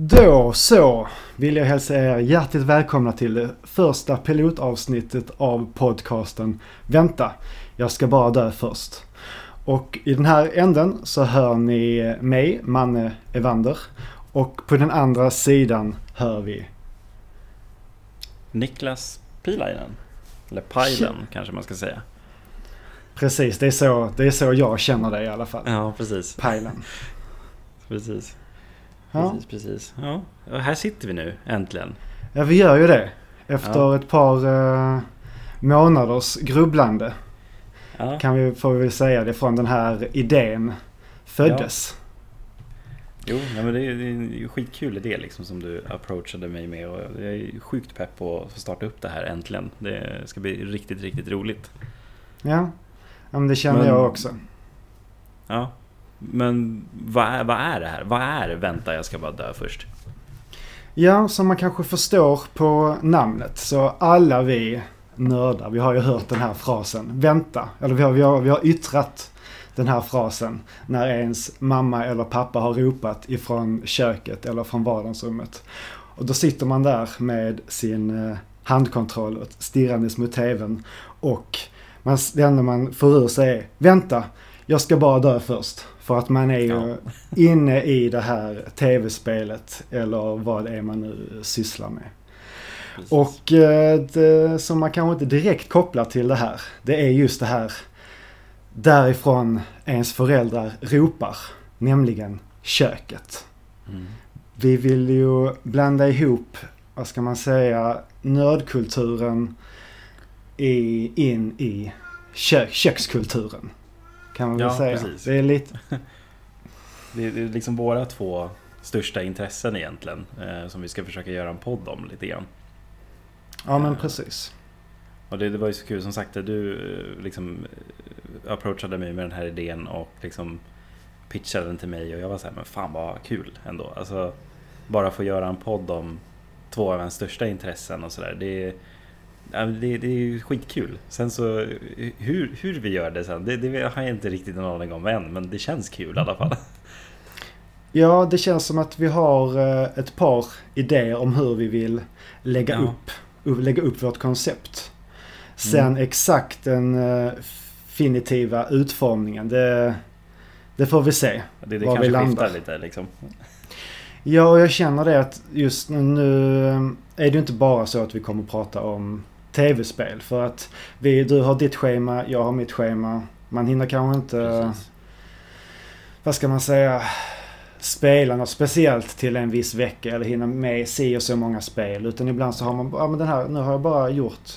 Då så vill jag hälsa er hjärtligt välkomna till det första pilotavsnittet av podcasten Vänta, jag ska bara dö först. Och i den här änden så hör ni mig, Manne Evander. Och på den andra sidan hör vi Niklas Pilainen. Eller Pajlen kanske man ska säga. Precis, det är, så, det är så jag känner dig i alla fall. Ja, precis. Pajlen. Precis. Ja. Precis, precis. Ja, och här sitter vi nu äntligen. ja, vi gör ju det. Efter Ja. ett par eh, månaders grubblande Ja, kan vi, får vi väl säga det från den här idén föddes. jo, nej, men det är, det är en skitkul idé liksom som du approachade mig med och jag är sjukt pepp på att få starta upp det här äntligen. Det ska bli riktigt, riktigt roligt. Ja, ja men det känner Men- jag också. Ja, men vad är, vad är det här? Vad är Vänta, jag ska bara dö först? Ja, som man kanske förstår på namnet så alla vi nördar, vi har ju hört den här frasen vänta. Eller vi har, vi har, vi har yttrat den här frasen när ens mamma eller pappa har ropat ifrån köket eller från vardagsrummet. Och då sitter man där med sin eh, handkontroll och stirrandes mot tvn och man, det enda man får ur sig är vänta, jag ska bara dö först. För att man är ju Ja. inne i det här tv-spelet eller vad det är man nu sysslar med. Precis. Och eh, det som man kanske inte direkt kopplar till det här, det är just det här därifrån ens föräldrar ropar, nämligen köket. Mm. Vi vill ju blanda ihop, vad ska man säga, nördkulturen i, in i kö, kökskulturen. Kan man väl Ja, säga. precis. Det är lite, Det är det är liksom våra två största intressen egentligen eh, som vi ska försöka göra en podd om lite grann. ja men precis. Och det, det var ju så kul som sagt, du eh, liksom eh, approachade mig med den här idén och liksom pitchade den till mig och jag var så här, men fan vad kul ändå. Alltså bara få göra en podd om två av ens största intressen och sådär. Det, ja, det, det är ju skitkul. Sen så hur, hur vi gör det sen, det, det har jag inte riktigt en aning om än, men det känns kul i alla fall. Ja, det känns som att vi har eh, ett par idéer om hur vi vill lägga, Ja. upp, lägga upp vårt koncept. Sen Mm. exakt den eh, definitiva utformningen, det, det får vi se. Det, det Var vi landar. lite liksom. Ja, och jag känner det att just nu, eh, är det inte bara så att vi kommer prata om tv-spel. För att vi, du har ditt schema, jag har mitt schema. Man hinner kanske inte, Precis. vad ska man säga, spela något speciellt till en viss vecka eller hinna med si och så många spel. Utan ibland så har man ja men den här, nu har jag bara gjort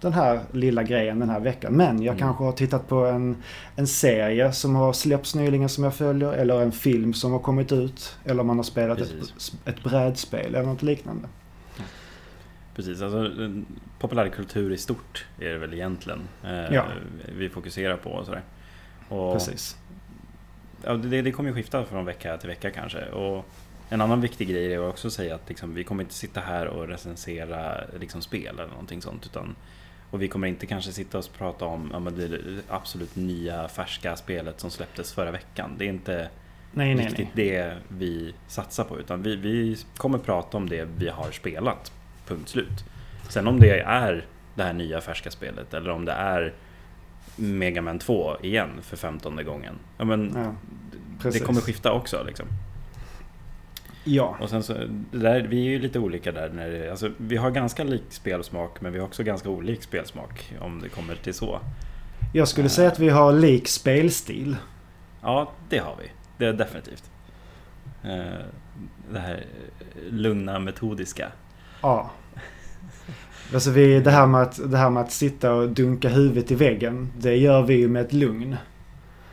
den här lilla grejen den här veckan. Men jag Mm. kanske har tittat på en, en serie som har släppts nyligen som jag följer. Eller en film som har kommit ut. Eller man har spelat ett, ett brädspel eller något liknande. Precis, alltså populärkultur i stort är det väl egentligen eh, Ja. vi fokuserar på och sådär. Och, Precis. Ja, det, det kommer ju skifta från vecka till vecka kanske. Och en annan viktig grej är också att säga att liksom, vi kommer inte sitta här och recensera liksom, spel eller någonting sånt. Utan, och vi kommer inte kanske sitta och prata om ja, det absolut nya färska spelet som släpptes förra veckan. Det är inte Nej, nej, riktigt nej. det vi satsar på. Utan vi, vi kommer prata om det vi har spelat. Punkt slut. Sen om det är det här nya färska spelet eller om det är Mega Man 2 igen för femtonde gången. Ja, men Ja, det kommer skifta också liksom. Ja, Och sen så, där, vi är ju lite olika där. När det, alltså, vi har ganska lik spelsmak men vi har också ganska olik spelsmak om det kommer till så. jag skulle säga att vi har lik spelstil. Ja, det har vi. Det är definitivt. Eh, Det här lugna, metodiska. Ja. Alltså vi, det, här med att, det här med att sitta och dunka huvudet i väggen, det gör vi ju med ett lugn.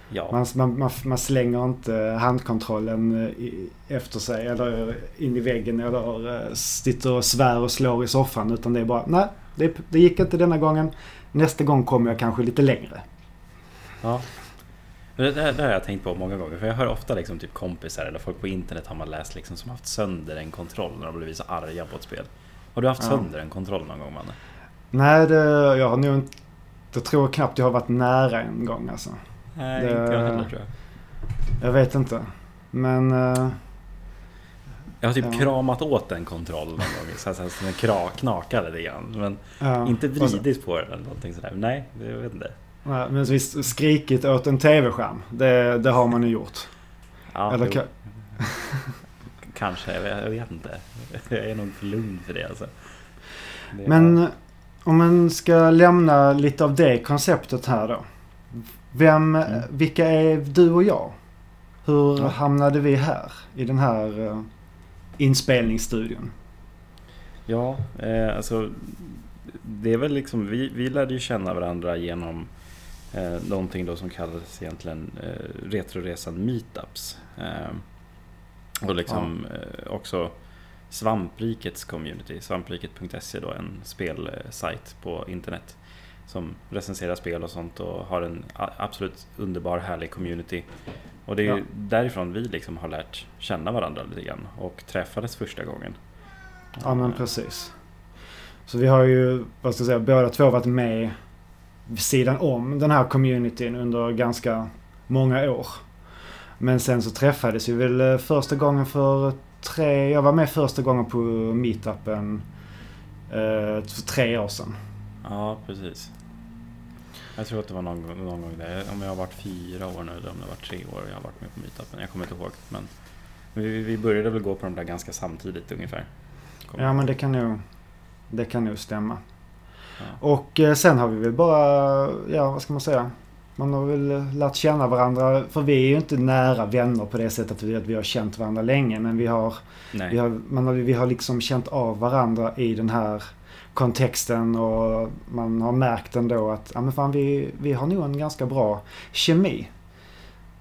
Ja, Man, man, man, slänger inte handkontrollen eh, efter sig eller in i väggen eller eh, sitter och svär och slår i soffan. Utan det är bara, nej, det, det gick inte denna gången. Nästa gång kommer jag kanske lite längre. ja. Det, det, det har jag tänkt på många gånger. För jag hör ofta liksom typ kompisar eller folk på internet har man läst liksom som haft sönder en kontroll när de blivit så arga på ett spel. Har du haft Ja. sönder en kontroll någon gång Manne? Nej, det, jag har nog inte... Jag tror knappt jag har varit nära en gång alltså. Nej, Det- inte jag heller tror jag. Jag vet inte. Men... eh, Jag har typ Ja. kramat åt en kontroll någon gång. Så, så, så den kra, knakade lite grann. Men Ja. inte vridit på den eller någonting sådär. Nej, det jag vet inte. Nej, men visst, skrikit åt en tv-skärm. Det, det har man ju gjort. Ja, Eller ka- kanske, jag vet, jag vet inte. Jag är nog för lugn för det alltså. Det, Men om man ska lämna lite av det konceptet här då. Vem, Mm. vilka är du och jag? Hur Ja. hamnade vi här i den här uh, inspelningsstudion? Ja, eh, alltså det är väl liksom, vi, vi lärde ju känna varandra genom eh, någonting då som kallades egentligen eh, Retroresan Meetups. Eh, och liksom eh, också Svamprikets community, svampriket.se då, en spelsajt på internet som recenserar spel och sånt och har en absolut underbar härlig community. Och det är Ja. därifrån vi liksom har lärt känna varandra lite grann och träffades första gången. Ja men Eh, precis. Så vi har ju, vad ska jag säga, båda två varit med sidan om den här communityn under ganska många år. Men sen så träffades vi väl eh, första gången för tre, jag var med första gången på meetupen eh, för tre år sedan. Ja, precis. Jag tror att det var någon, gång- någon gång där. Om jag har varit fyra år nu eller om det har varit tre år jag har varit med på meetupen. Jag kommer inte ihåg. Men vi, vi började väl gå på de där ganska samtidigt ungefär. Kommer Ja men det kan nog, det kan nog stämma. Och eh, sen har vi väl bara, ja vad ska man säga? Man har väl lärt känna varandra. För vi är ju inte nära vänner på det sättet att vi, att vi har känt varandra länge. Men vi har, Nej. vi har, man har, vi har liksom känt av varandra i den här kontexten. Och man har märkt ändå att ja, men fan, vi, vi har nog en ganska bra kemi.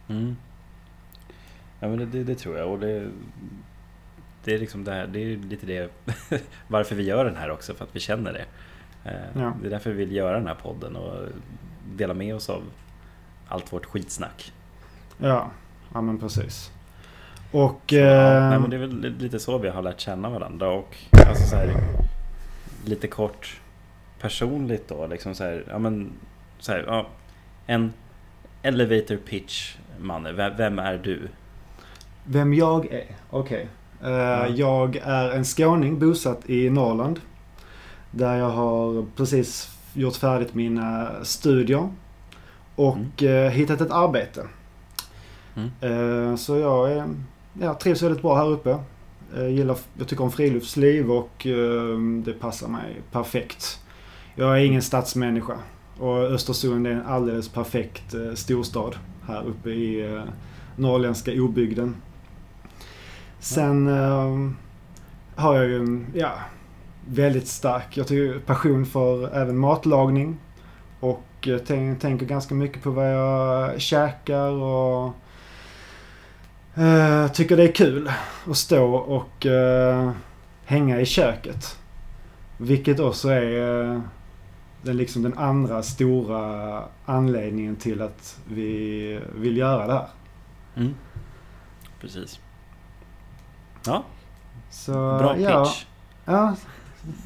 Mm. Ja men det, det, det tror jag. Och det, det är liksom det här, det är lite det varför vi gör den här också. För att vi känner det. Eh, Ja. Det är därför vi vill göra den här podden och dela med oss av allt vårt skitsnack. Ja, ja men precis. Och... Så, ja, eh, nej, men det är väl lite så vi har lärt känna varandra och alltså så här, lite kort personligt då liksom så här, ja men så här, ja, en elevator pitch Manne, vem, vem är du? Vem jag är? Okej. Eh, Jag är en skåning bosatt i Norrland. Där jag har precis gjort färdigt mina studier. Och eh, hittat ett arbete. Mm. Eh, så jag är, ja, trivs väldigt bra här uppe. Jag, gillar, jag tycker om friluftsliv och eh, det passar mig perfekt. Jag är ingen stadsmänniska. Och Östersund är en alldeles perfekt eh, storstad här uppe i eh, norrländska obygden. Sen eh, har jag ju ja, väldigt stark jag tycker, passion för även matlagning. Och eh, tänk, tänker ganska mycket på vad jag käkar och eh, tycker det är kul att stå och eh, hänga i köket. Vilket också är den, liksom den andra stora anledningen till att vi vill göra det här. Mm. Precis. Ja, Så, bra ja, pitch. Ja,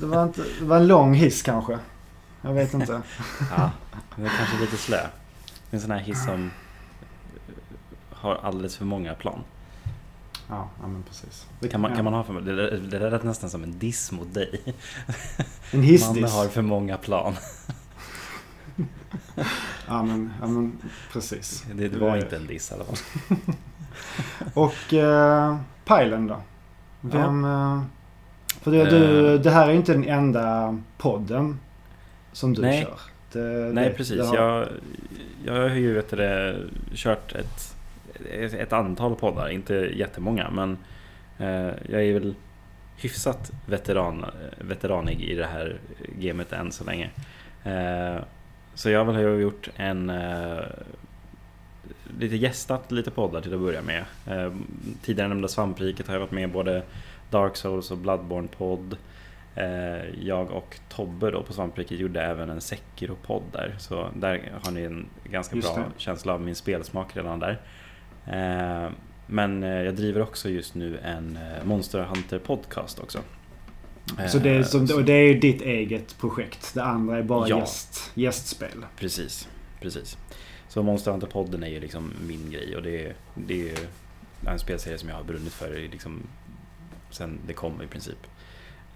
det var, inte, det var en lång hiss kanske. Jag vet inte. Ja, det är kanske lite slö. Det är en sån här hiss som har alldeles för många plan. Ja, ja men precis. Det kan man, ja. kan man ha för Det, där- det där lät nästan som en diss mot dig. En hissdiss. har för många plan. Ja men, ja men precis. Det, det var inte en diss i alla fall. Och eh, Pajlen då? Vem... Eh, för det, du, Eh. det här är inte den enda podden som du Nej. kör. Det, Nej det- precis, det har- jag, jag har ju vet du, det, kört ett, ett antal poddar, inte jättemånga men eh, jag är väl hyfsat veteran, veteranig i det här gamet än så länge. Eh, så jag har väl gjort en eh, lite gästat lite poddar till att börja med. Eh, tidigare nämnda Svampriket har jag varit med både Dark Souls och Bloodborne-podd. Eh, jag och Tobbe då på Svampriket gjorde även en Sekiro-podd där. Så där har ni en ganska Just bra det. känsla av min spelsmak redan där. Eh, men eh, jag driver också just nu en Monster Hunter podcast också. Så det, är som, och det är ditt eget projekt. Det andra är bara Ja. gäst, gästspel. Precis, precis. Så Monster Hunter-podden är ju liksom min grej och det är, det är en spelserie som jag har brunnit för i liksom sen det kom i princip.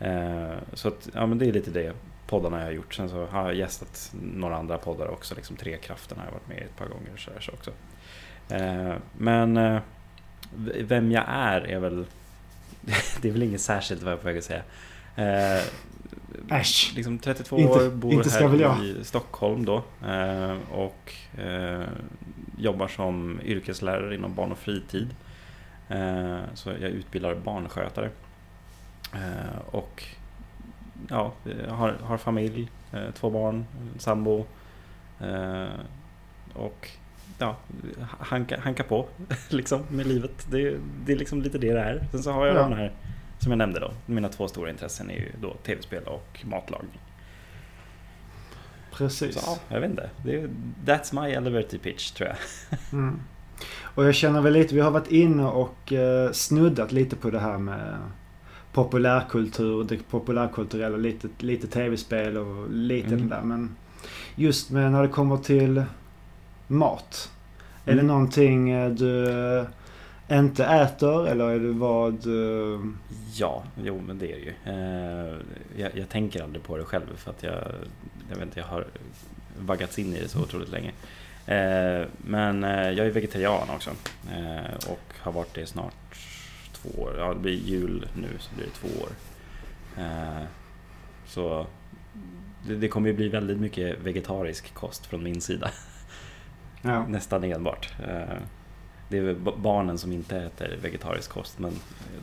Eh, så att, ja men det är lite det poddarna jag har gjort. Sen så har jag gästat några andra poddar också. Liksom Trekraften har jag varit med i ett par gånger. Så, så också. Eh, men eh, vem jag är är väl... det är väl inget särskilt vad jag är på väg att säga. Äsch. Liksom 32 Inte- år, bor inte väl jag. här i Stockholm då. Och jobbar som yrkeslärare inom barn och fritid. Eh, så jag utbildar barnskötare. Eh, och ja, har, har familj, eh, två barn, sambo. Och ja, hanka, hanka på liksom med livet. Det, det är liksom lite det det är. Sen så har jag Ja. de här, som jag nämnde då, mina två stora intressen är ju då tv-spel och matlagning. Precis. Så ja, jag vet inte. Det är, that's my elevator pitch tror jag. Mm. Och jag känner väl lite, vi har varit inne och eh, snuddat lite på det här med populärkultur, det populärkulturella, lite, lite tv-spel och lite Mm. det där. Men just med när det kommer till mat. Är det Mm. någonting eh, du eh, inte äter eller är det vad... Ja, jo men det är det ju. Jag, jag tänker aldrig på det själv för att jag, jag vet inte, jag har vaggats in i det så otroligt länge. Eh, men eh, jag är vegetarian också eh, och har varit det snart två år. Ja, det blir jul nu så blir det två år. Så det, det kommer ju bli väldigt mycket vegetarisk kost från min sida. Ja. Nästan enbart. Det är barnen som inte äter vegetarisk kost men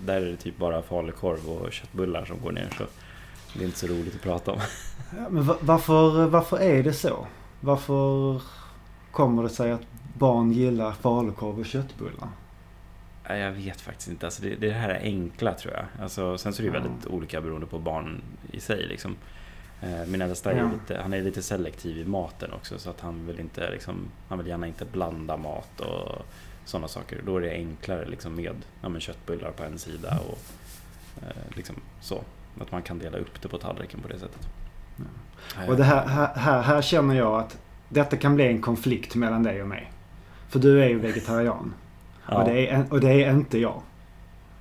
där är det typ bara falukorv och köttbullar som går ner så det är inte så roligt att prata om. Ja, Men va- varför, varför är det så? Varför kommer det sig att barn gillar falukorv och köttbullar? Jag vet faktiskt inte. Alltså det, det här är enkla tror jag. Alltså, sen så är det Ja. väldigt olika beroende på barn i sig. Liksom. Eh, Min äldsta är Ja. lite, han är lite selektiv i maten också så att han vill inte liksom, han vill gärna inte blanda mat och sådana saker. Då är det enklare liksom med ja, men köttbullar på en sida och eh, liksom så. Att man kan dela upp det på tallriken på det sättet. Eh, Och det här, här, här känner jag att detta kan bli en konflikt mellan dig och mig. För du är ju vegetarian. ja, Och, det är, och det är inte jag.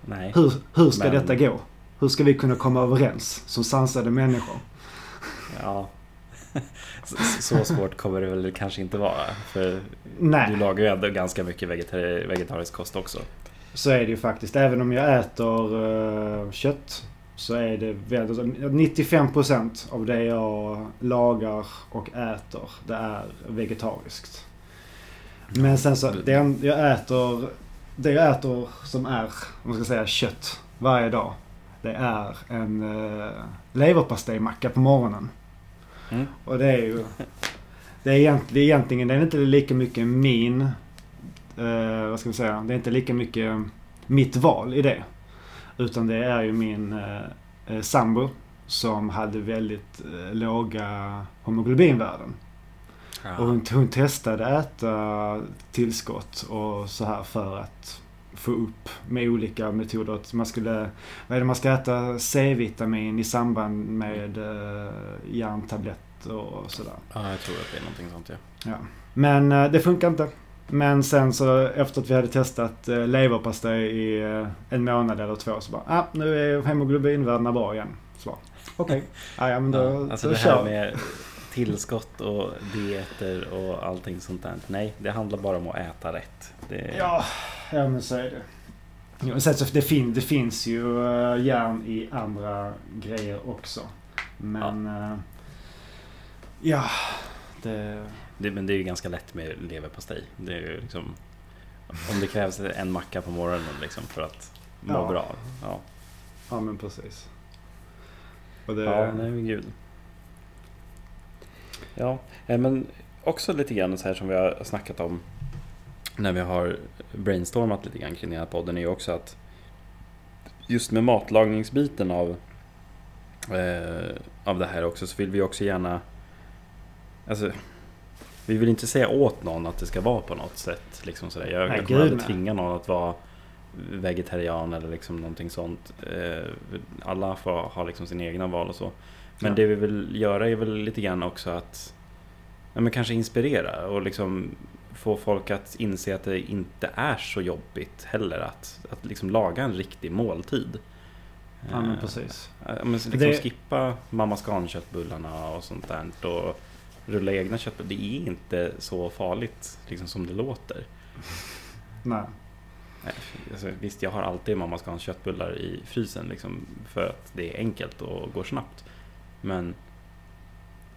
Nej. Hur, hur ska Men- detta gå? Hur ska vi kunna komma överens som sansade människor? Ja. Så, svårt kommer det väl kanske inte vara. För du Nej, lagar ju ändå ganska mycket vegetari- vegetarisk kost också. så är det ju faktiskt. Även om jag äter eh, kött så är det väldigt... 95% av det jag lagar och äter det är vegetariskt. Men sen så, det jag äter, det jag äter som är, om man ska säga kött varje dag. Det är en uh, leverpastejmacka på morgonen. Mm. Och det är ju... Det är, egent, det är egentligen det är inte lika mycket min... eh, vad ska vi säga? Det är inte lika mycket mitt val i det. Utan det är ju min eh, eh, sambo som hade väldigt eh, låga homoglobinvärden. Och hon, hon testade äta tillskott och så här för att få upp med olika metoder. Att man skulle, vad är det man ska äta? C-vitamin i samband med eh, järntabletter och sådär. Ja, jag tror att det är någonting sånt ja. Ja. Men eh, det funkar inte. Men sen så efter att vi hade testat eh, leverpastej i eh, en månad eller två så bara, ah, nu är hemoglobinvärdena bra igen. Så bara, okej, ah, ja men då, ja alltså då det här med tillskott och dieter och allting sånt där. Nej, det handlar bara om att äta rätt. Det, Ja, ja men så är det. Ja, sen så det, fin, det finns ju uh, järn i andra grejer också. Men eh, ja, det... det, men det är ju ganska lätt med leverpastej. Det är ju liksom, om det krävs en macka på morgonen liksom för att må Ja. bra. Ja, Ja men precis. Och det, ja nej men gud. Ja, eh, men också lite grann så här som vi har snackat om när vi har brainstormat lite grann kring den här podden är ju också att just med matlagningsbiten av, eh, av det här också så vill vi också gärna Alltså Vi vill inte säga åt någon att det ska vara på något sätt liksom sådär. Jag, Nej, jag kommer aldrig tvinga någon att vara vegetarian eller liksom någonting sånt. Eh, alla får ha liksom sina egna val och så. Men Ja. det vi vill göra är väl lite grann också att ja, men kanske inspirera och liksom få folk att inse att det inte är så jobbigt heller att, att liksom laga en riktig måltid. Ja men Eh, precis. Ja, men liksom Det- skippa Mamma Scan-köttbullarna och sånt där och rulla egna köttbullar. Det är inte så farligt liksom som det låter. Nej. Alltså, visst, jag har alltid Mamma Scans köttbullar i frysen liksom, för att det är enkelt och går snabbt. Men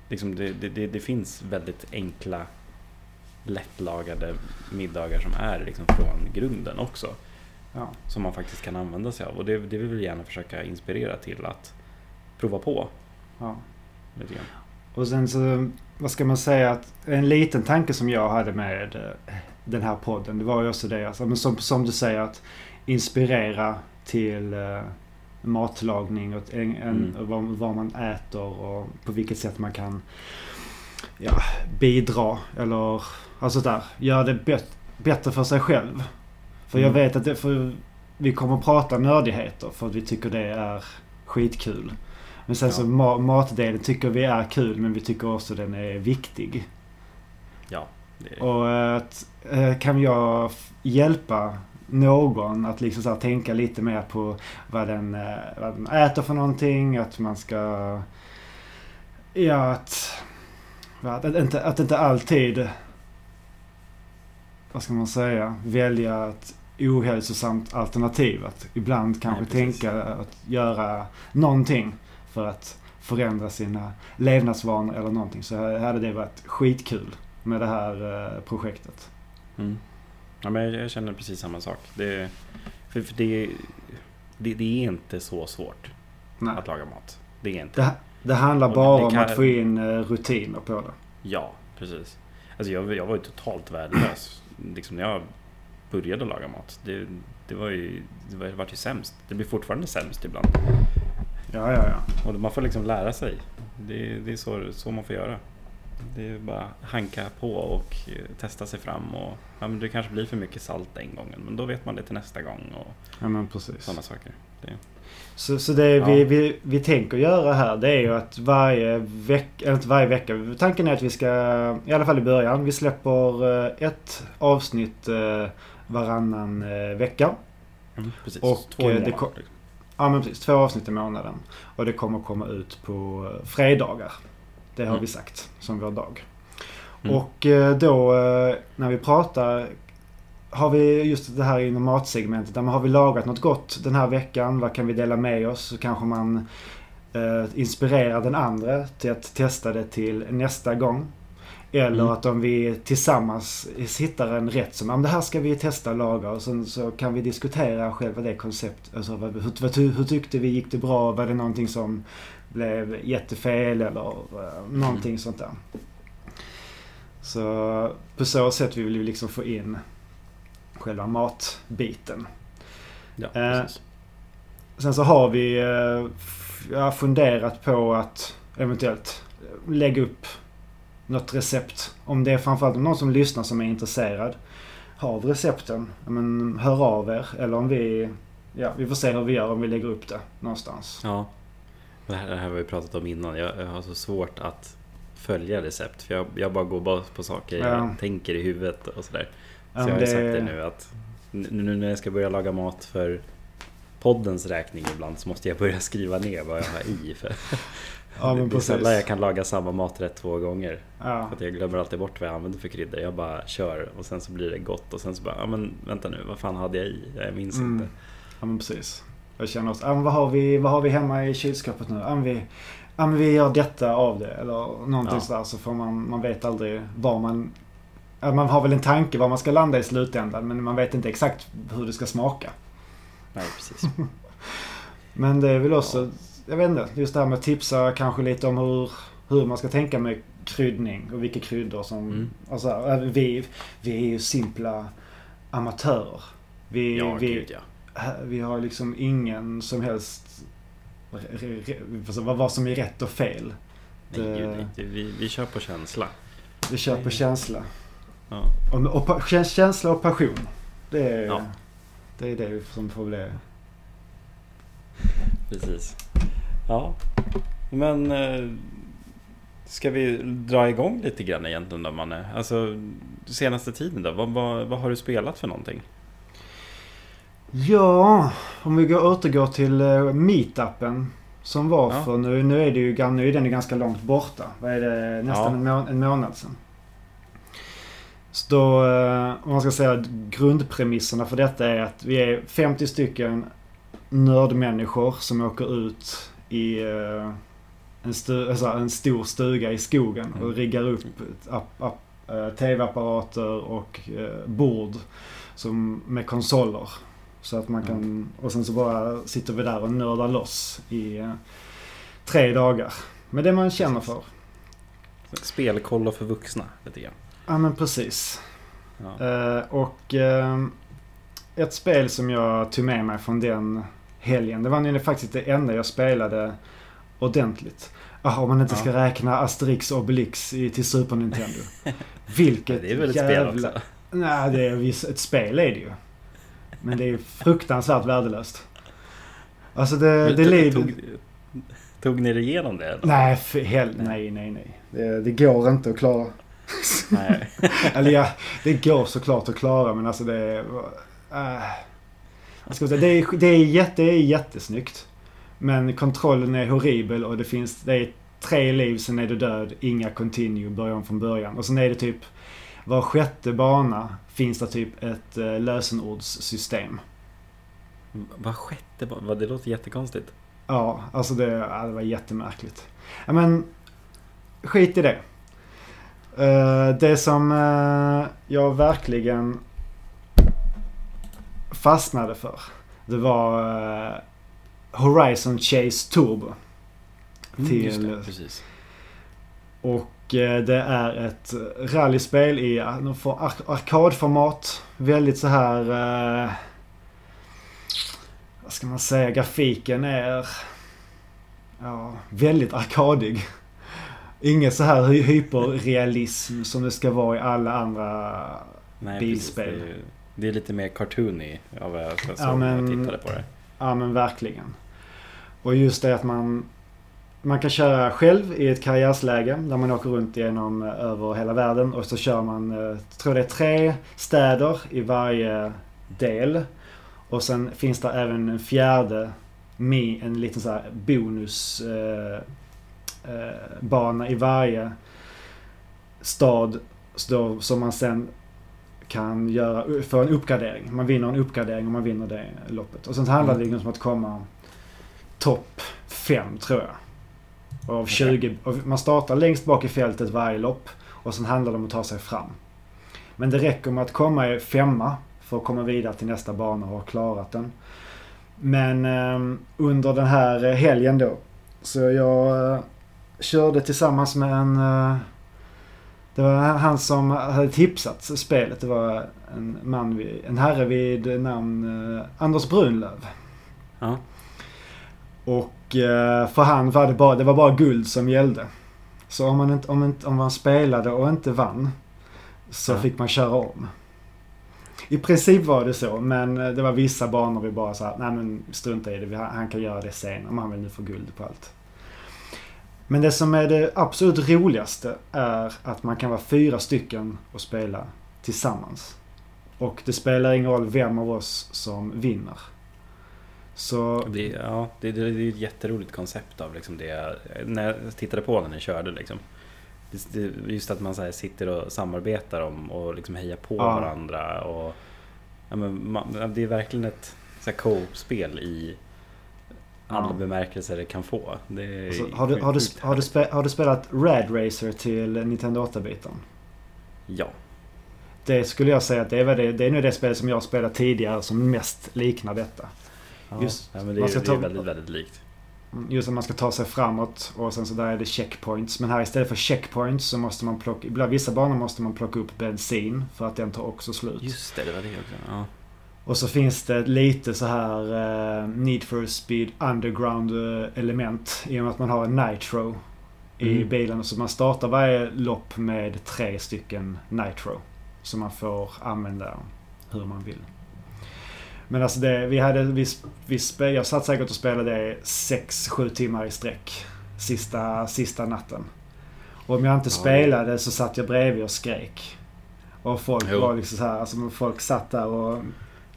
liksom, det, det, det, det finns väldigt enkla lättlagade middagar som är liksom, från grunden också. Ja. Som man faktiskt kan använda sig av. Och det, det vill vi gärna försöka inspirera till att prova på. ja. Och sen så, vad ska man säga, att en liten tanke som jag hade med eh, den här podden, det var ju också det, alltså, men som, som du säger, att inspirera till eh, matlagning och en, Mm. vad, vad man äter och på vilket sätt man kan ja, bidra eller alltså där, göra det bet, bättre för sig själv. För jag Mm. vet att det, för vi kommer att prata nördigheter för att vi tycker det är skitkul. Men sen Ja. så ma- matdelen tycker vi är kul men vi tycker också den är viktig. Ja, det, Och eh, att, eh, kan jag hjälpa någon att liksom så tänka lite mer på vad den, eh, vad den äter för någonting. Att man ska... Ja, att... Att, inte, att inte alltid... Vad ska man säga? Välja ett ohälsosamt alternativ. Att ibland kanske precis. tänka att göra någonting för att förändra sina levnadsvanor eller någonting. Så hade det varit skitkul med det här eh, projektet. Mm. Ja, men jag, känner precis samma sak. Det, för, för det, det, det är inte så svårt Nej. att laga mat. Det är inte. Det, det handlar Och bara om kan- att få in eh, rutiner på det. Ja, precis. Alltså jag, jag var ju totalt värdelös liksom när jag började laga mat. Det, det var ju det var, det var ju sämst. Det blir fortfarande sämst ibland. Ja, ja, ja. Och man får liksom lära sig. Det, det är så, så man får göra. Det är bara hanka på och eh, testa sig fram. Och, ja, men det kanske blir för mycket salt den gången. Men då vet man det till nästa gång. Och Ja, men precis. sådana saker. Det, Så, så det Ja. vi, vi, vi tänker göra här det är ju att varje vecka, eller inte varje vecka, tanken är att vi ska, i alla fall i början, vi släpper eh, ett avsnitt eh, varannan vecka. mm, precis. Och, Två i det månaden, liksom. Ja men precis, två avsnitt i månaden. Och det kommer komma ut på eh, fredagar. Det har Mm. vi sagt som vår dag. Mm. Och eh, då eh, när vi pratar har vi just det här inom matsegmentet. Där man har vi lagat något gott den här veckan? Vad kan vi dela med oss? Så kanske man eh, inspirerar den andra till att testa det till nästa gång. Eller Mm. att om vi tillsammans hittar en rätt som, "Ja, det här ska vi testa och laga och sen så kan vi diskutera själva det konceptet. Alltså, vad, hur, ty- hur tyckte vi? Gick det bra? Var det någonting som blev jättefel eller uh, någonting sånt där. Så på så sätt vill vi liksom få in själva matbiten. Ja, eh. Sen så har vi eh, funderat på att eventuellt lägga upp något recept. Om det är framförallt någon som lyssnar som är intresserad av recepten. Men hör av er. Eller om vi... Ja, vi får se hur vi gör om vi lägger upp det någonstans. Ja. Det här, det här har vi pratat om innan. Jag, jag har så svårt att följa recept. För jag, jag bara går bara på saker jag Ja. tänker i huvudet och sådär. Så Ja, jag har ju sagt det nu att nu nu när jag ska börja laga mat för poddens räkning ibland så måste jag börja skriva ner vad jag har i. För Ja, men det är sällan jag kan laga samma maträtt två gånger. Ja. För att jag glömmer alltid bort vad jag använder för kryddor. Jag bara kör och sen så blir det gott och sen så bara, ja men vänta nu, vad fan hade jag i? Jag minns Mm. inte. Ja men precis. Jag känner också, men vad, har vi, vad har vi hemma i kylskåpet nu? Men vi, men vi gör detta av det. Eller någonting Ja. sådär. Så får man, man vet aldrig var man... Ja, man har väl en tanke var man ska landa i slutändan. Men man vet inte exakt hur det ska smaka. Nej precis. Men det är väl också, jag vet inte, just det här med att tipsa kanske lite om hur, hur man ska tänka med kryddning och vilka kryddor som... Mm. Alltså, äh, vi, vi är ju simpla amatörer. Vi, Ja, vi, gud ja. Här- Vi har liksom ingen som helst... vad, vad som är rätt och fel. Nej, Det- gud, nej. Det- Vi, vi kör på känsla. Vi kör på känsla. Ja. Och, och, kä- känsla och passion. Det är, Ja. det är det som får bli... Precis. Ja, men eh, ska vi dra igång lite grann egentligen då Manne? Alltså senaste tiden då, vad, vad, vad har du spelat för någonting? Ja, om vi går, återgår till uh, meetupen. Som var Ja. för nu, nu är det ju nu är den ju ganska långt borta. Vad är det? Nästan Ja. en, må- en månad sedan. Så då, eh, om man ska säga att grundpremisserna för detta är att vi är 50 stycken nördmänniskor som åker ut i eh, en, stu, alltså en stor stuga i skogen och Mm. riggar upp app, app, eh, tv-apparater och eh, bord som, med konsoler. Så att man kan, och sen så bara sitter vi där och nördar loss i tre dagar. Med det man känner för. Spelkollo för vuxna lite grann. Ja men precis. Ja. Och ett spel som jag tog med mig från den helgen. Det var nämligen faktiskt det enda jag spelade ordentligt. Ah, om man inte Ja. ska räkna Asterix och Obelix i, till Super Nintendo. Vilket det är väl ett jävla... spel också? Nej, det är visst ett spel är det ju. Men det är fruktansvärt värdelöst. Alltså det, Men det tog- lider... Tog, tog ni er igenom det? Eller? Nej, för hel... nej, nej, nej. Det, det går inte att klara. Nej. Eller ja, det går såklart att klara men alltså det är... Äh, vad ska säga, det, är, det, är jätte, det är jättesnyggt. Men kontrollen är horribel och det finns... Det är tre liv, sen är du död. Inga continue, börja om från början. Och sen är det typ... Var sjätte bana finns det typ ett uh, lösenordssystem. Vad sjätte ba- vad Det låter jättekonstigt. Ja, alltså det, ja, det var jättemärkligt. Ja, men skit i det. Eh, det som eh, jag verkligen fastnade för. Det var eh, Horizon Chase Turbo. Mm, Till- det, precis. Och eh, det är ett rallyspel i ar- arkadformat. Väldigt så här... Eh, vad ska man säga? Grafiken är... Ja, väldigt arkadig. Inget så här hy- hyperrealism som det ska vara i alla andra... Nej, Bilspel. Precis, det, är, lite mer cartoony av vad jag såg Ja, när jag men- tittade på det. Ja men verkligen. Och just det att man... Man kan köra själv i ett karriärsläge där man åker runt genom eh, över hela världen och så kör man, eh, jag tror det är tre städer i varje del. Och sen finns det även en fjärde, en liten så här bonus eh, i varje stad som man sen kan göra, få en uppgradering. Man vinner en uppgradering om man vinner det loppet. Och sen handlar det Mm. liksom om att komma topp fem tror jag. Och av Okej. 20, och man startar längst bak i fältet varje lopp och sen handlar det om att ta sig fram. Men det räcker med att komma i femma för att komma vidare till nästa bana och ha klarat den. Men eh, under den här eh, helgen då så jag eh, körde tillsammans med en eh, det var han som hade tipsat spelet. Det var en man, vid, en herre vid namn eh, Anders Brunlöv. Ja. Och eh, för han var det bara, det var bara guld som gällde. Så om man, inte, om, inte, om man spelade och inte vann så Ja. fick man köra om. I princip var det så, men eh, det var vissa banor vi bara sa nej men strunta i det, Vi- han kan göra det sen om han vill nu få guld på allt. Men det som är det absolut roligaste är att man kan vara fyra stycken och spela tillsammans. Och det spelar ingen roll vem av oss som vinner. Så Det, ja, det, det, det är ett jätteroligt koncept av liksom det. När jag tittade på när ni körde liksom. Just att man så sitter och samarbetar om och liksom hejar på Ja. varandra. Och, ja, men man, det är verkligen ett co-op-spel i alla Ja. bemärkelser det kan få. Det Alltså, har, du, har, du, har, du spe, har du spelat Rad Racer till Nintendo 8-biten? Ja. Det skulle jag säga att det är, det, det är nu det spel som jag spelat tidigare som mest liknar detta. Ja, Just- ja, men det, är, det ta- är väldigt, väldigt likt. Mm, Just att man ska ta sig framåt och sen så där är det checkpoints. Men här istället för checkpoints så måste man plocka, ibland vissa banor måste man plocka upp bensin för att den tar också slut. Just det, det var det också. Ja. Och så finns det lite så här eh, Need for Speed Underground eh, element i och med att man har en Nitro i Mm. bilen. Så man startar varje lopp med tre stycken Nitro. Som man får använda hur man vill. Men alltså det, vi hade, vi, vi jag satt säkert och spelade det 6-7 timmar i sträck. Sista, sista natten. Och om jag inte spelade så satt jag bredvid och skrek. Och folk Jo. var liksom så här, alltså folk satt där och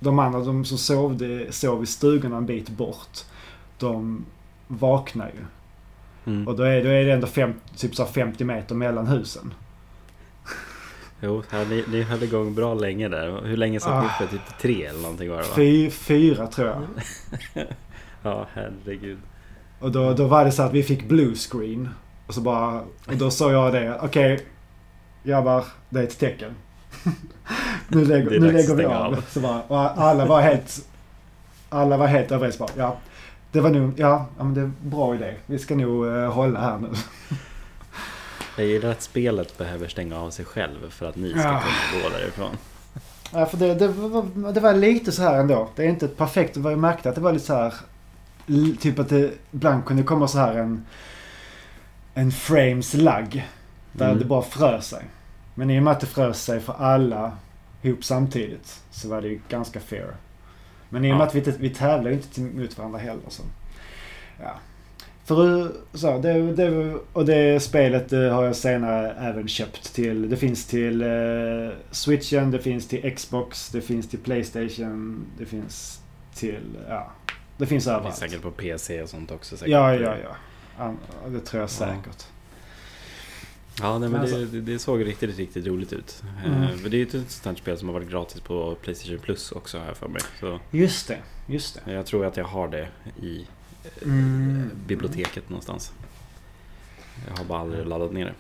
de andra de som sovde, sov i stugorna en bit bort, de vaknar ju. Mm. Och då är, då är det ändå fem, typ så här 50 meter mellan husen. Jo, ni, ni höll igång bra länge där. Hur länge satt ni Ah. uppe? Typ tre eller någonting var det va? Fy, fyra tror jag. Ja, herregud. Och då, då var det så att vi fick blue screen. Och så bara, och då sa jag det, okej grabbar, det är ett tecken. nu lägger, nu lägger vi av. av. Så bara, och alla var helt, alla var helt överens bara, ja. Det var nog, ja, ja men det är en bra idé. Vi ska nog eh, hålla här nu. Jag gillar att spelet behöver stänga av sig själv för att ni ska Ja. kunna gå därifrån. Ja, för det, det, var, det var lite så här ändå. Det är inte ett perfekt, var ju märkte att det var lite så här. Typ att det ibland kunde komma så här en, en frames lag. Där Mm. det bara frös sig. Men i och med att det frös sig för alla ihop samtidigt så var det ju ganska fair. Men i och med Ja. att vi, vi tävlar ju inte mot varandra heller så. Ja. För så, det, det, och det spelet det har jag senare även köpt till. Det finns till eh, Switchen, det finns till Xbox, det finns till Playstation, det finns till, ja. Det finns Det finns överallt. säkert på PC och sånt också. Säkert. Ja, ja, ja. Det tror jag Ja. säkert. Ja, nej, men Alltså- det, det, såg riktigt, riktigt roligt ut. Mm. Eh, för det är ju ett sånt här spel som har varit gratis på Playstation Plus också här för mig. Så Just det, just det. jag tror att jag har det i eh, Mm. biblioteket någonstans. Jag har bara aldrig laddat ner det.